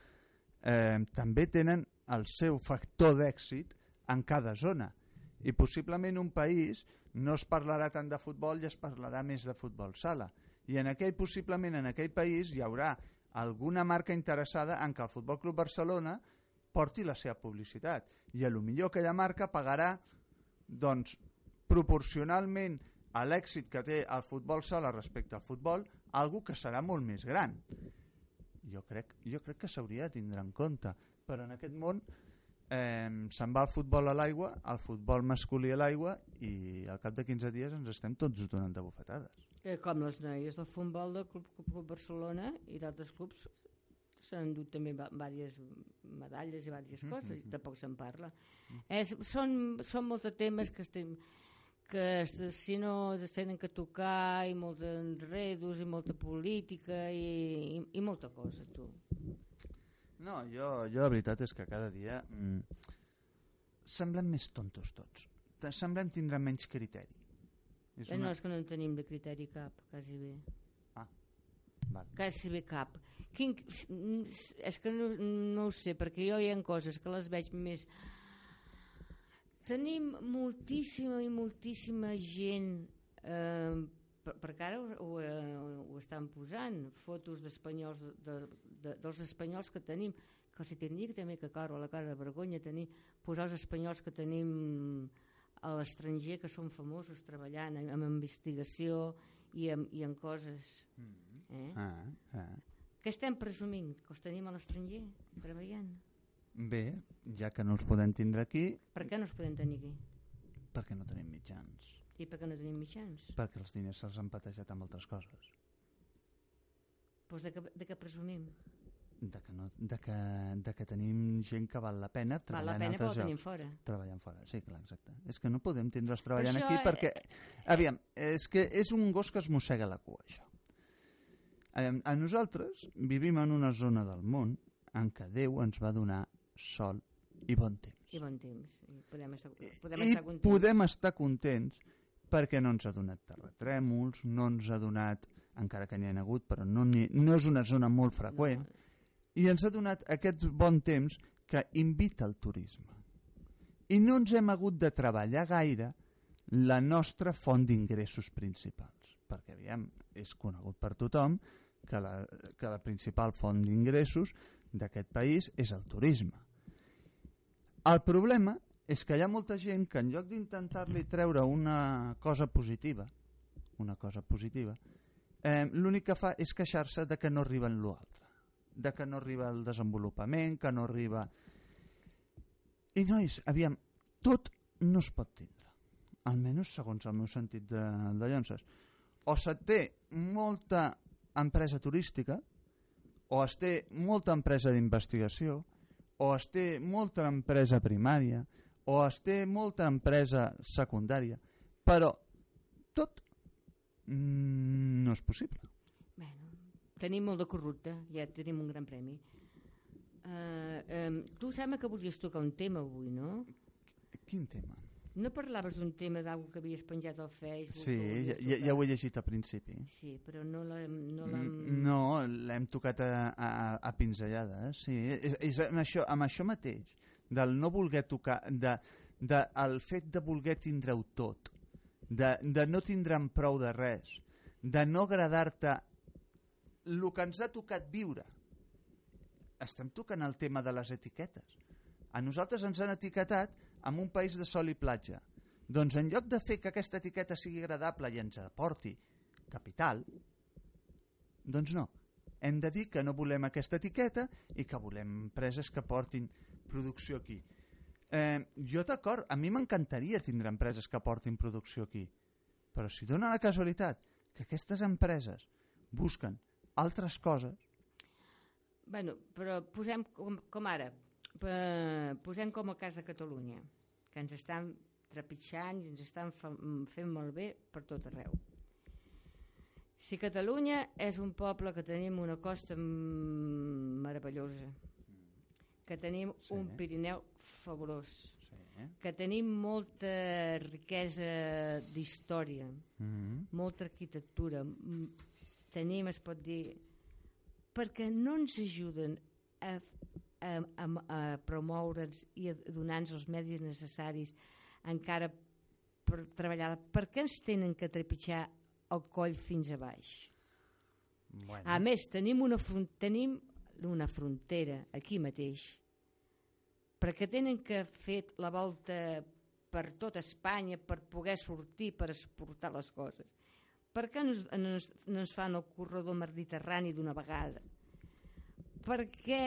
eh, també tenen el seu factor d'èxit en cada zona. I possiblement un país no es parlarà tant de futbol i es parlarà més de futbol sala. I en aquell, possiblement en aquell país hi haurà alguna marca interessada en que el Futbol Club Barcelona porti la seva publicitat. I a lo millor aquella marca pagarà doncs, proporcionalment a l'èxit que té el futbol sala respecte al futbol, algo que serà molt més gran. Jo crec, jo crec que s'hauria de tindre en compte, però en aquest món eh, se'n va el futbol a l'aigua, el futbol masculí a l'aigua i al cap de 15 dies ens estem tots donant de bufetades. Eh, com les noies del futbol del Club, Club Barcelona i d'altres clubs s'han endut també diverses medalles i diverses coses i tampoc se'n parla. És, són, són molts de temes que estem que si no es tenen que tocar i molts enredos i molta política i, i, i molta cosa, tu. No, jo, jo la veritat és que cada dia mm, semblem més tontos tots. Semblem tindre menys criteri. És Eh, no, és que no en tenim de criteri cap, quasi bé. Val. quasi bé cap. Quin, és que no, no ho sé, perquè jo hi ha coses que les veig més... Tenim moltíssima i moltíssima gent, eh, per, perquè ara ho, ho, eh, ho estan posant, fotos d'espanyols, de, de, de, dels espanyols que tenim, que els tindria també que caro a la cara de vergonya tenir, posar els espanyols que tenim a l'estranger que són famosos treballant en, en investigació i en, i en coses eh? Ah, ah. Que estem presumint que els tenim a l'estranger treballant Bé, ja que no els podem tindre aquí, per què no els podem tenir aquí? perquè no tenim mitjans. i per què no tenim mitjans? Perquè els diners se'ls han patejat amb altres coses. Pues de, què, de què presumim? De que, no, de, que, de que tenim gent que val la pena Val treballar la pena en altres ho tenim fora Treballant fora, sí, clar, exacte. És que no podem tindre'ls treballant això, aquí eh, perquè... Aviam, és que és un gos que es mossega la cua, això. Aviam, a nosaltres vivim en una zona del món en què Déu ens va donar sol i bon temps. i bon temps i podem estar, podem I estar contents podem estar contents perquè no ens ha donat terratrèmols, no ens ha donat, encara que n'hi ha hagut, però no, no és una zona molt freqüent, i ens ha donat aquest bon temps que invita al turisme. I no ens hem hagut de treballar gaire la nostra font d'ingressos principals, perquè aviam, és conegut per tothom que la, que la principal font d'ingressos d'aquest país és el turisme. El problema és que hi ha molta gent que en lloc d'intentar-li treure una cosa positiva, una cosa positiva, eh, l'únic que fa és queixar-se de que no arriba en l'altre, de que no arriba el desenvolupament, que no arriba... I nois, aviam, tot no es pot tindre, almenys segons el meu sentit de, de llonces. O se té molta empresa turística, o es té molta empresa d'investigació, o es té molta empresa primària, o es té molta empresa secundària, Però tot mm, no és possible. Bueno, tenim molt de corrupte, ja tenim un gran premi. Uh, um, tu sembla que volies tocar un tema avui, no? Quin tema? No parlaves d'un tema d'algú que havies penjat al Facebook? Sí, ja, ja, ja ho he llegit al principi. Sí, però no l'hem... No, Mm, No, l'hem tocat a, a, a pinzellades, sí. És, és amb, això, amb això mateix, del no voler tocar, de, de, el fet de voler tindre-ho tot, de, de no tindre'n prou de res, de no agradar-te el que ens ha tocat viure. Estem tocant el tema de les etiquetes. A nosaltres ens han etiquetat en un país de sol i platja. Doncs en lloc de fer que aquesta etiqueta sigui agradable i ens aporti capital, doncs no. Hem de dir que no volem aquesta etiqueta i que volem empreses que portin producció aquí. Eh, jo d'acord, a mi m'encantaria tindre empreses que portin producció aquí, però si dona la casualitat que aquestes empreses busquen altres coses, Bueno, però posem com, com ara, eh, posem com el cas de Catalunya, que ens estan trepitjant i ens estan fa, fent malbé per tot arreu. Si Catalunya és un poble que tenim una costa mm, meravellosa, que tenim Sí. un Pirineu fabulós, sí, eh? que tenim molta riquesa d'història, mm -hmm. molta arquitectura, m- tenim, es pot dir, perquè no ens ajuden a, a, a, a promoure'ns i a donar-nos els medis necessaris encara per treballar. Per què ens tenen que trepitjar el coll fins a baix? bueno, A més, tenim una, fron tenim una frontera aquí mateix perquè tenen que fer la volta per tot Espanya per poder sortir, per exportar les coses. Per què no, no, no ens fan el corredor mediterrani d'una vegada? Per què?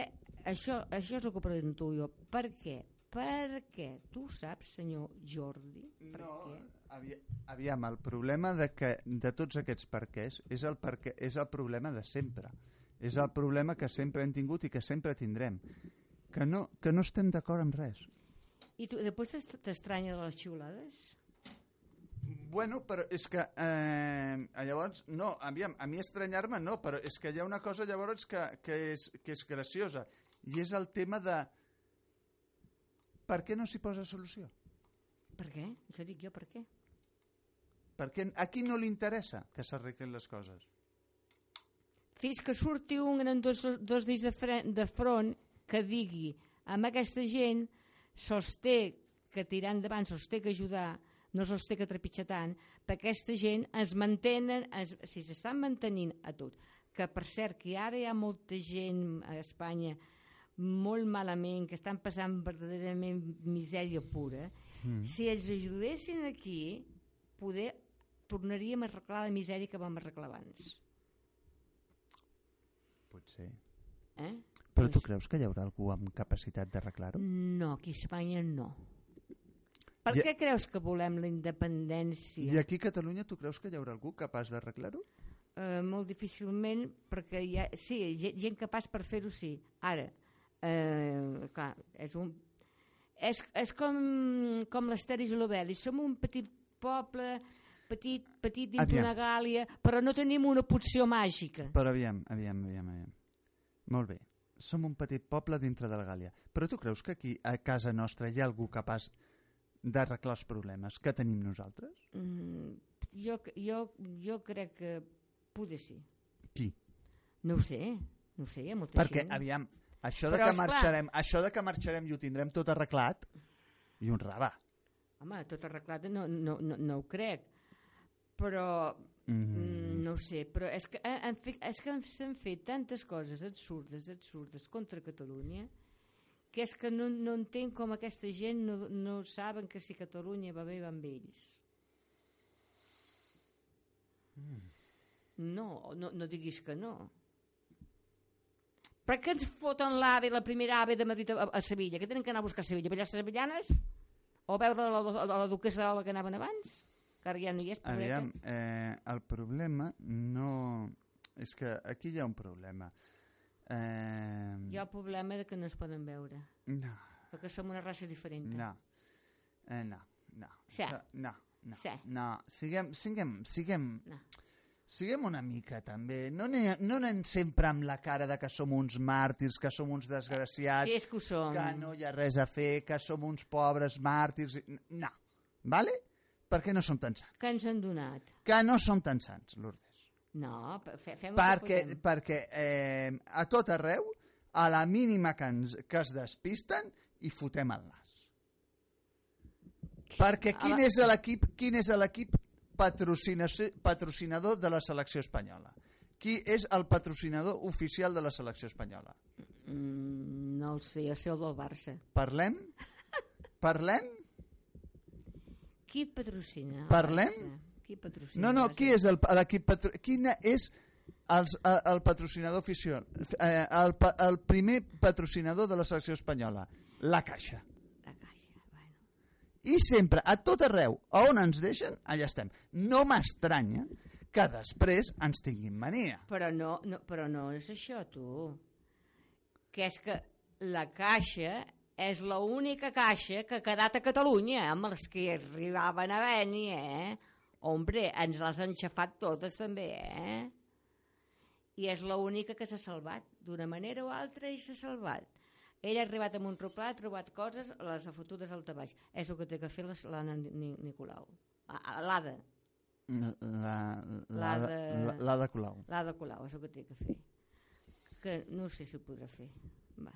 Això, això és el que pregunto jo. Per què? Per què? Tu saps, senyor Jordi? Per no, què? avi, aviam, el problema de, que, de tots aquests perquès és el, perquè, és el problema de sempre. És el problema que sempre hem tingut i que sempre tindrem. Que no, que no estem d'acord amb res. I tu, després t'est- t'estranya de les xiulades? Bueno, però és que eh, llavors, no, aviam, a mi estranyar-me no, però és que hi ha una cosa llavors que, que, és, que és graciosa i és el tema de per què no s'hi posa solució? Per què? Això dic jo, per què? Perquè a qui no li interessa que s'arreglin les coses? Fins que surti un en dos, dos dits de, de front que digui amb aquesta gent se'ls té que tirar endavant, se'ls té que ajudar, no se'ls té que trepitjar tant, perquè aquesta gent ens mantenen, ens, si s'estan mantenint a tot, que per cert que ara hi ha molta gent a Espanya molt malament, que estan passant verdaderament misèria pura, mm. si els ajudessin aquí, poder tornaríem a arreglar la misèria que vam arreglar abans. Potser. Eh? Però tu creus que hi haurà algú amb capacitat d'arreglar-ho? No, aquí a Espanya no. Per I- què creus que volem la independència? I aquí a Catalunya tu creus que hi haurà algú capaç d'arreglar-ho? Eh, molt difícilment, perquè hi ha, sí, gent, gent capaç per fer-ho sí. Ara, eh, clar, és un... És, és com, com l'Asteris i l'Obelis. Som un petit poble, petit, petit dins d'una gàlia, però no tenim una poció màgica. Però aviam, aviam, aviam, aviam. Molt bé. Som un petit poble dintre de la Gàlia. Però tu creus que aquí, a casa nostra, hi ha algú capaç d'arreglar els problemes que tenim nosaltres? Mm, jo, jo, jo crec que poder sí. Qui? No ho sé, no ho sé, hi ha molta Perquè, gent. aviam, això de, Però, que esclar- marxarem, això de que marxarem i ho tindrem tot arreglat, i un rabà. Home, tot arreglat no, no, no, no ho crec. Però, Mm. mm, no ho sé, però és que, han- han fet, és que s'han fet tantes coses absurdes, absurdes contra Catalunya, que és que no, no entenc com aquesta gent no, no saben que si Catalunya va bé, va amb ells. No, no, no diguis que no. Per què ens foten l'AVE, la primera AVE de Madrid a, a Sevilla? Que tenen que anar a buscar a Sevilla? Ballar sevillanes? O veure la, la, la, la duquesa la que anaven abans? Que ara ja no hi és. Aviam, eh, el problema no... És que aquí hi ha un problema. Eh, Hi ha el problema de que no es poden veure, No, perquè som una raça diferent. no, eh, no, no. Sí. Això- No, no, Sí. no. Siguem, siguem, siguem, No. Siguem una mica, també. No anem, no anem sempre amb la cara de que som uns màrtirs, que som uns desgraciats, Si és que som. que no hi ha res a fer, que som uns pobres màrtirs... i- No, vale? Perquè no som tan sants. Que ens han donat. Que no som tan sants, Lourdes. No, fem perquè, perquè eh, a tot arreu, a la mínima que, ens, que es despisten, hi fotem el nas. Perquè quin és l'equip quin és l'equip patrocinador de la selecció espanyola? Qui és el patrocinador oficial de la selecció espanyola? Mm, no el sé, el del Barça. Parlem? Parlem? Qui patrocina? Parlem? Qui patrocina? No, no, qui és el- l'equip patro... Quin és els, el, el patrocinador oficial? Eh, el, el primer patrocinador de la selecció espanyola? La Caixa. I sempre, a tot arreu, a on ens deixen, allà estem. No m'estranya que després ens tinguin mania. Però no, no, però no és això, tu. Que és que la caixa és l'única caixa que ha quedat a Catalunya, amb els que arribaven a venir, eh? Hombre, ens les han xafat totes també, eh? I és l'única que s'ha salvat, d'una manera o altra i s'ha salvat. Ell ha arribat amb un roplà, ha trobat coses, les ha fotudes al tabaix. És el que té que fer la- l'Anna Ni- Nicolau. A- a- L'Ada, La, la, La la, de- la, la de Colau. l'Ada Colau, és el que té que fer. Que no sé si ho podrà fer. Va,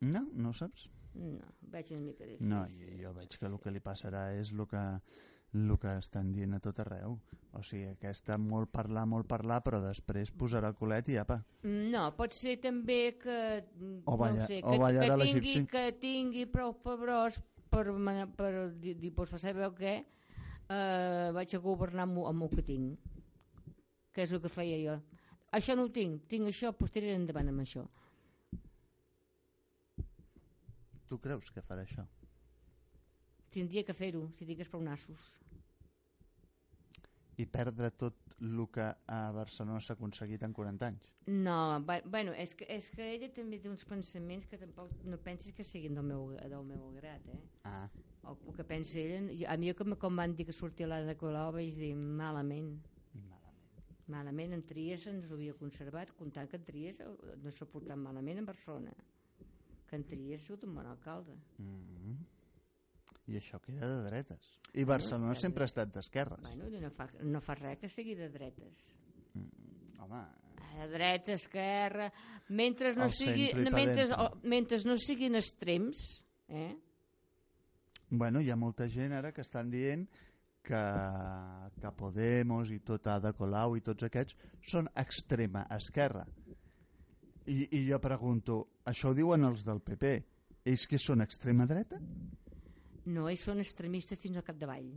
No? No ho saps? no, veig una mica difícil. No, jo, jo veig que el que li passarà és el que, el que estan dient a tot arreu. O sigui, aquesta molt parlar, molt parlar, però després posarà el culet i apa. No, pot ser també que... O no balla- ho sé, o que, que, tingui, que tingui prou pebrós per, per dir, pues, sabeu què? Eh, vaig a governar amb, amb el que tinc. Que és el que feia jo. Això no ho tinc, tinc això, doncs tiraré endavant amb això. Tu creus que farà això? Tindria que fer-ho, si tingués prou nassos. I perdre tot el que a Barcelona s'ha aconseguit en 40 anys? No, bueno, és que, és que ella també té uns pensaments que tampoc no pensis que siguin del meu, del meu grat, eh? Ah, El, el que pensa ella, a mi com, com van dir que sortia l'Anna Colau vaig dir malament, malament. malament en Tries ens ho havia conservat, comptant que en Tries no s'ha portat malament en Barcelona, que en Tries ha sigut un bon alcalde. Mm I això que era de dretes. I Barcelona de sempre ha estat d'esquerres. Bueno, no fa, no fa res que sigui de dretes. Home, De dreta, esquerra, mentre no, sigui, pa mentre, o- mentre no siguin extrems, eh? bueno, hi ha molta gent ara que estan dient que, que Podemos i tot Ada Colau i tots aquests són extrema esquerra. I, I jo pregunto, això ho diuen els del PP, ells que són extrema dreta? No, ells són extremistes fins al capdavall.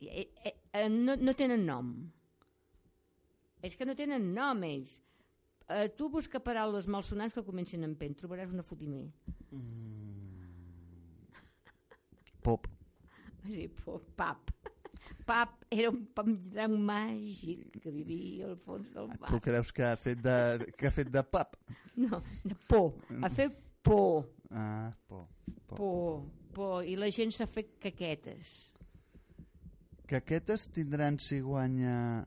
Eh, eh, eh, no, no tenen nom. És que no tenen nom, ells. Eh, tu busca paraules malsonants que comencin amb pen, trobaràs una fotimer. Pop. Sí, po- pap. Pap era un pam màgic que vivia al fons del Tu mar. creus que ha fet de, que ha fet de pap? No, de por. Ha fet por, Ah, por. por. por, por. I la gent s'ha fet caquetes. Que aquestes tindran si guanya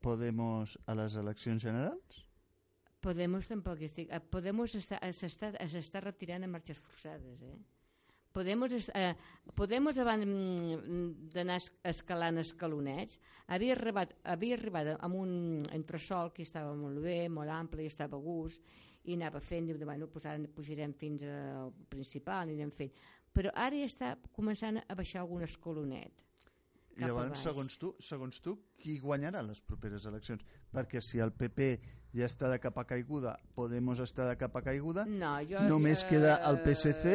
Podemos a les eleccions generals? Podemos tampoc estic... eh, Podemos està- s'està s'està retirant a marxes forçades, eh? Podemos, eh, Podemos abans mm, d'anar es- escalant escalonets, havia arribat, havia arribat amb un entresol que estava molt bé, molt ample, i estava a gust, i anava fent, diu, bueno, pues ara pujarem fins al principal, anirem fent. Però ara ja està començant a baixar algun escalonet. I llavors, segons tu, segons tu, qui guanyarà les properes eleccions? Perquè si el PP ja està de capa caiguda, Podemos està de capa caiguda, No, jo... només eh, queda el PSC,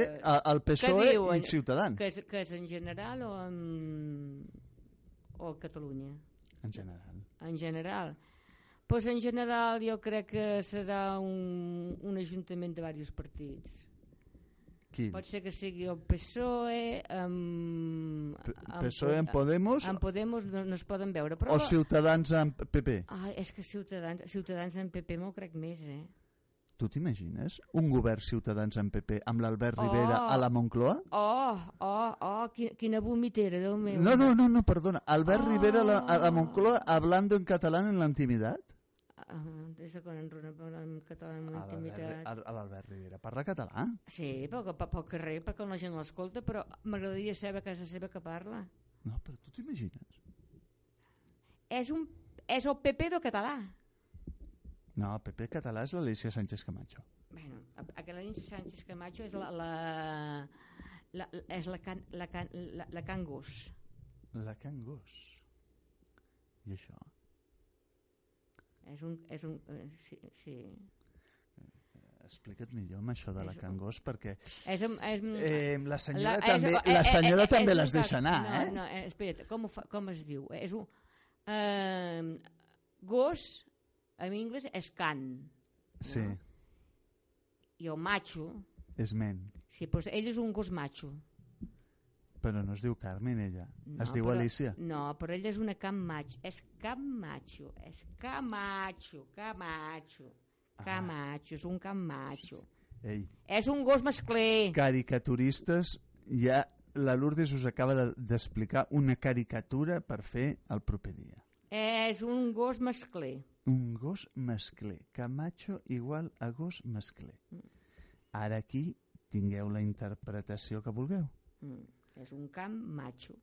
el PSOE Què diuen? E i Ciutadans, Que és, que és en general o en, o Catalunya? en general. En general. Pues en general jo crec que serà un, un ajuntament de diversos partits. Qui? Pot ser que sigui el PSOE, amb, amb, PSOE en Podemos amb Podemos no, no es poden veure. Però, o Ciutadans amb PP? Ai, és que Ciutadans, Ciutadans en PP m'ho crec més, eh? tu t'imagines un govern ciutadans en PP amb l'Albert Rivera Oh. a la Moncloa? Oh, oh, oh, quina, quina vomitera, Déu meu. No, no, no, no, perdona. Albert Oh. Rivera a la, a la Moncloa hablando en catalán en la Ah, des de quan en Rona parla en català amb A intimitat. a l'Albert Rivera parla català? Sí, pel, pel, carrer, perquè la gent l'escolta, però m'agradaria saber a casa seva que parla. No, però tu t'imagines? És, un, és el PP del català. No, el PP català és l'Alicia Sánchez Camacho. Bueno, aquella Alicia Sánchez Camacho és la, la, la, és la can, la, can, la, la can Gos. La Can Gos. I això? És un, és un, eh, sí, sí. Explica't millor amb això de la És- Can Gos, perquè És, un- és, eh, la senyora és- també, eh, la eh, senyora eh, també és les deixa anar, no, eh? No, eh, espera't, com, fa, com es diu? És un... Eh, gos, en anglès, és can. Sí, no? I el macho, és men. sí, doncs ell és un gos macho. Però no es diu Carmen, ella. No, es diu però, Alicia. No, però ell és una Camacho. És Camacho. És Camacho. Camacho. Ah. Camacho. És un Camacho. Ei, És un gos mascler. caricaturistes, ja la Lourdes us acaba de- d'explicar una caricatura per fer el proper dia. És un gos mascler. Un gos mascler. Camacho igual a gos mascler. Ara aquí tingueu la interpretació que vulgueu. Mm. És un camp macho.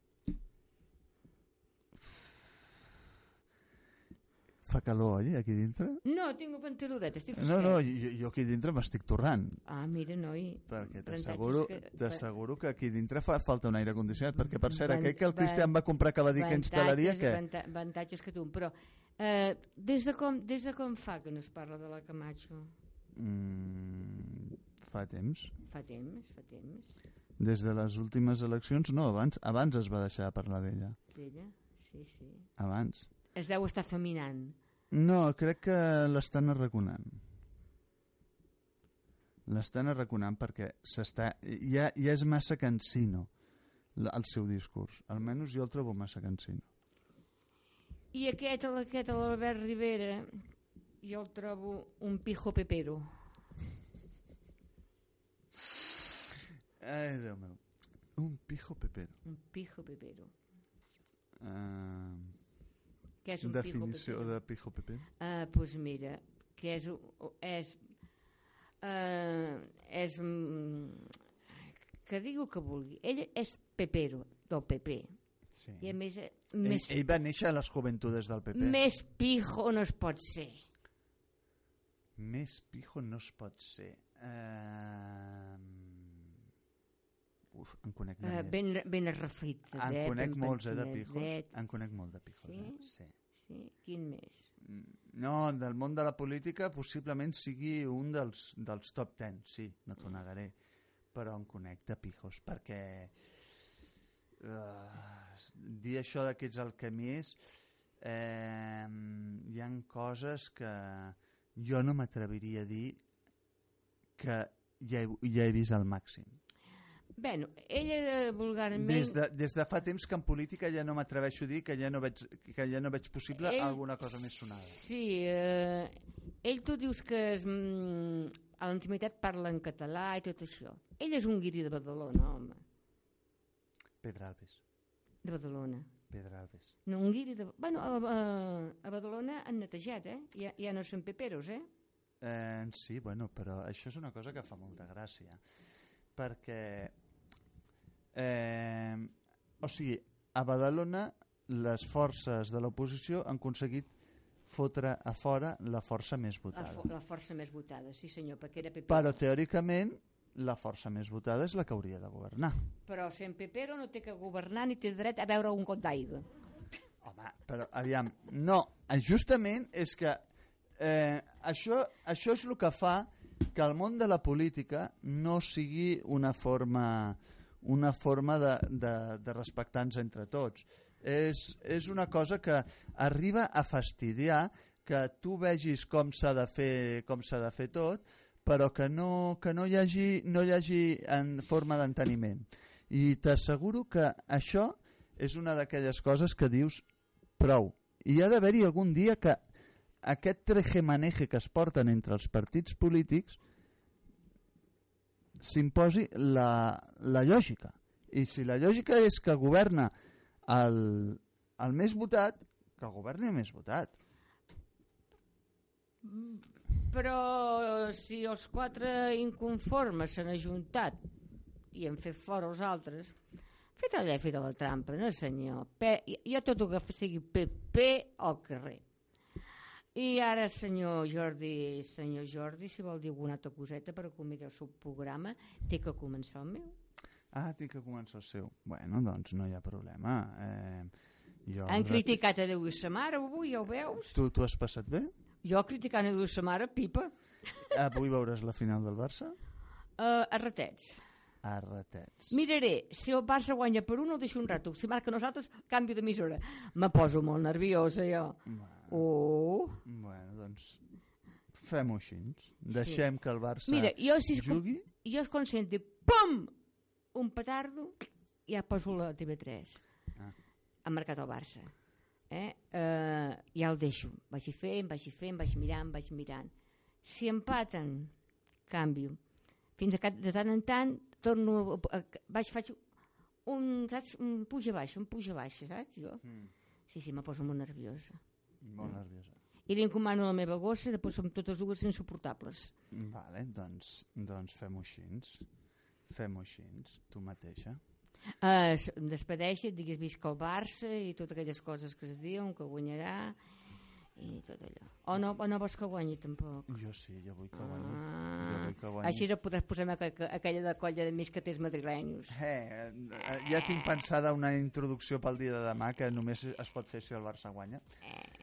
Fa calor, oi, aquí dintre? No, tinc pantaloneta, estic No, no, jo, jo aquí dintre m'estic torrant, Ah, mira, noi. perquè Aprenentatges t'asseguro que- t'asseguro que aquí dintre fa falta un aire condicionat, perquè per cert, Van- aquell que el Cristian va comprar que va dir que instal·laria, que... avanta- Avantatges que tu. Però eh, des, de com, des de com fa que no es parla de la Camacho? Mm, fa temps. Fa temps, fa temps. Des de les últimes eleccions, no, abans abans es va deixar de parlar d'ella. D'ella? Sí, sí. Abans. Es deu estar feminant. No, crec que l'estan arraconant. L'estan arraconant perquè s'està ja, ja és massa cansino el seu discurs. Almenys jo el trobo massa cansino. I aquest, aquest l'Albert Rivera, jo el trobo un pijo pepero. Ai, Déu meu. Un pijo pepero. Un pijo pepero. Uh, Què és un definició pijo pepero? de pijo pepero? Ah, doncs mira, que és, és, uh, és mm, que digui el que vulgui. Ell és pepero, del PP. Sí. I a més, eh, Ell, més, ell va néixer a les joventudes del PP. més pijo no es pot ser. Més pijo no es pot ser. Uh... Uf, en conec Uh, uh, ben, ben arrefit. En conec molts, eh, de pijos. En conec molt de pijos, Sí? eh? Sí. Sí? Quin més? No, del món de la política possiblement sigui un dels, dels top 10, sí, no t'ho negaré. Però en conec de pijos, perquè uh, dir això de que ets el que més eh, hi han coses que jo no m'atreviria a dir que ja he, ja he vist al màxim. Bueno, ella vulgarment... Des de, des de fa temps que en política ja no m'atreveixo a dir que ja no veig, que ja no veig possible Ell- alguna cosa més sonada. Sí, eh, ell tu dius que és, mm, a l'intimitat parla en català i tot això. Ell és un guiri de Badalona, home, Pedralbes. de Badalona. Pedralbes. No, un guiri de... Bueno, a, a, a Badalona han netejat, eh? Ja, ja no són peperos, eh? Eh, sí, bueno, però això és una cosa que fa molta gràcia. Perquè, eh, o sigui, a Badalona les forces de l'oposició han aconseguit fotre a fora la força més La, votada. fo la força més votada, sí senyor, perquè era pepero. Però teòricament la força més votada és la que hauria de governar. Però sent pepero no té que governar ni té dret a veure un got d'aigua. Home, però aviam, no, justament és que eh, això, això és el que fa que el món de la política no sigui una forma, una forma de, de, de respectar-nos entre tots. És, és una cosa que arriba a fastidiar que tu vegis com s'ha de fer com s'ha de fer tot, però que no, que no hi hagi, no hi hagi en forma d'enteniment. I t'asseguro que això és una d'aquelles coses que dius prou. I hi ha d'haver-hi algun dia que, aquest trejemaneje que es porten entre els partits polítics s'imposi la, la lògica. I si la lògica és que governa el, el més votat, que governi el més votat. Però si els quatre inconformes s'han ajuntat i han fet fora els altres, fet allà i fet la trampa, no senyor. Pe, jo tot el que sigui PP al carrer. I ara, senyor Jordi, senyor Jordi, si vol dir alguna altra coseta per acomiadar el seu programa, té que començar el meu. Ah, té que començar el seu. Bueno, doncs no hi ha problema. Eh, jo Han criticat a Déu i sa mare avui, ja ho veus? Tu, tu has passat bé? Jo criticant a Déu i sa mare, pipa, Avui veuràs la final del Barça? uh, a ratets. A ratets. Miraré, si el Barça guanya per un, el deixo un rato. Si marca nosaltres, canvi d'emissora. Me poso molt nerviosa, jo. Bueno, Oh. bueno doncs fem-ho així. Deixem que el Barça Mira, jo si es, jugui. jo es consenti, pum, un petardo, ja poso la TV3. Ah. Ha marcat el Barça. Eh? Uh, ja el deixo. Vagi fent, vagi fent, vagi mirant, vagi mirant. Si empaten, canvio. Fins que de tant en tant torno, a, a, vaig, faig un, saps, un puja-baixa, un puja-baixa, saps? Jo? Mm. Sí, sí, me poso molt nerviosa. Molt nerviosa. I li encomano la meva gossa, després som totes dues insuportables. Vale, doncs, doncs fem-ho així. Fem-ho així, tu mateixa. Uh, em despedeixi, et diguis visca el Barça i totes aquelles coses que es diuen, que guanyarà i tot allò. O no, o no vols que guanyi tampoc? Jo sí, jo vull que guanyi. jo Ah, vull que guanyi. així no podràs posar aquella, de colla de més que tens madrilenyos. Eh, eh, ja tinc pensada una introducció pel dia de demà que només es pot fer si el Barça guanya. Per,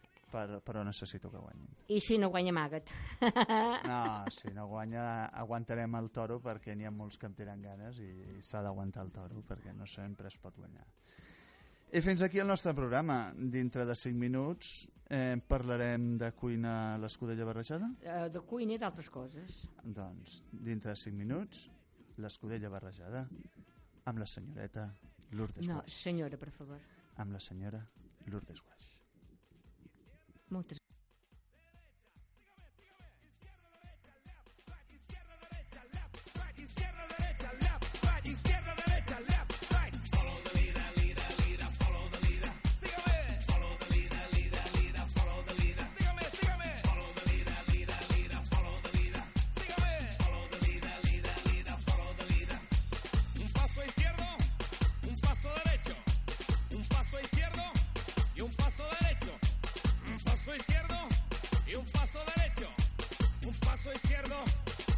però necessito que guanyin. I si no guanya, amaga't. No, si no guanya aguantarem el toro perquè n'hi ha molts que em tenen ganes i s'ha d'aguantar el toro perquè no sempre es pot guanyar. I fins aquí el nostre programa. Dintre de 5 minuts eh, parlarem de cuina a l'escudella barrejada. Uh, de cuina i d'altres coses. Doncs, dintre de 5 minuts, l'escudella barrejada amb la senyoreta Lourdes No, senyora, per favor. Amb la senyora Lourdes Guaix. Moltes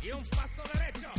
y un paso derecho.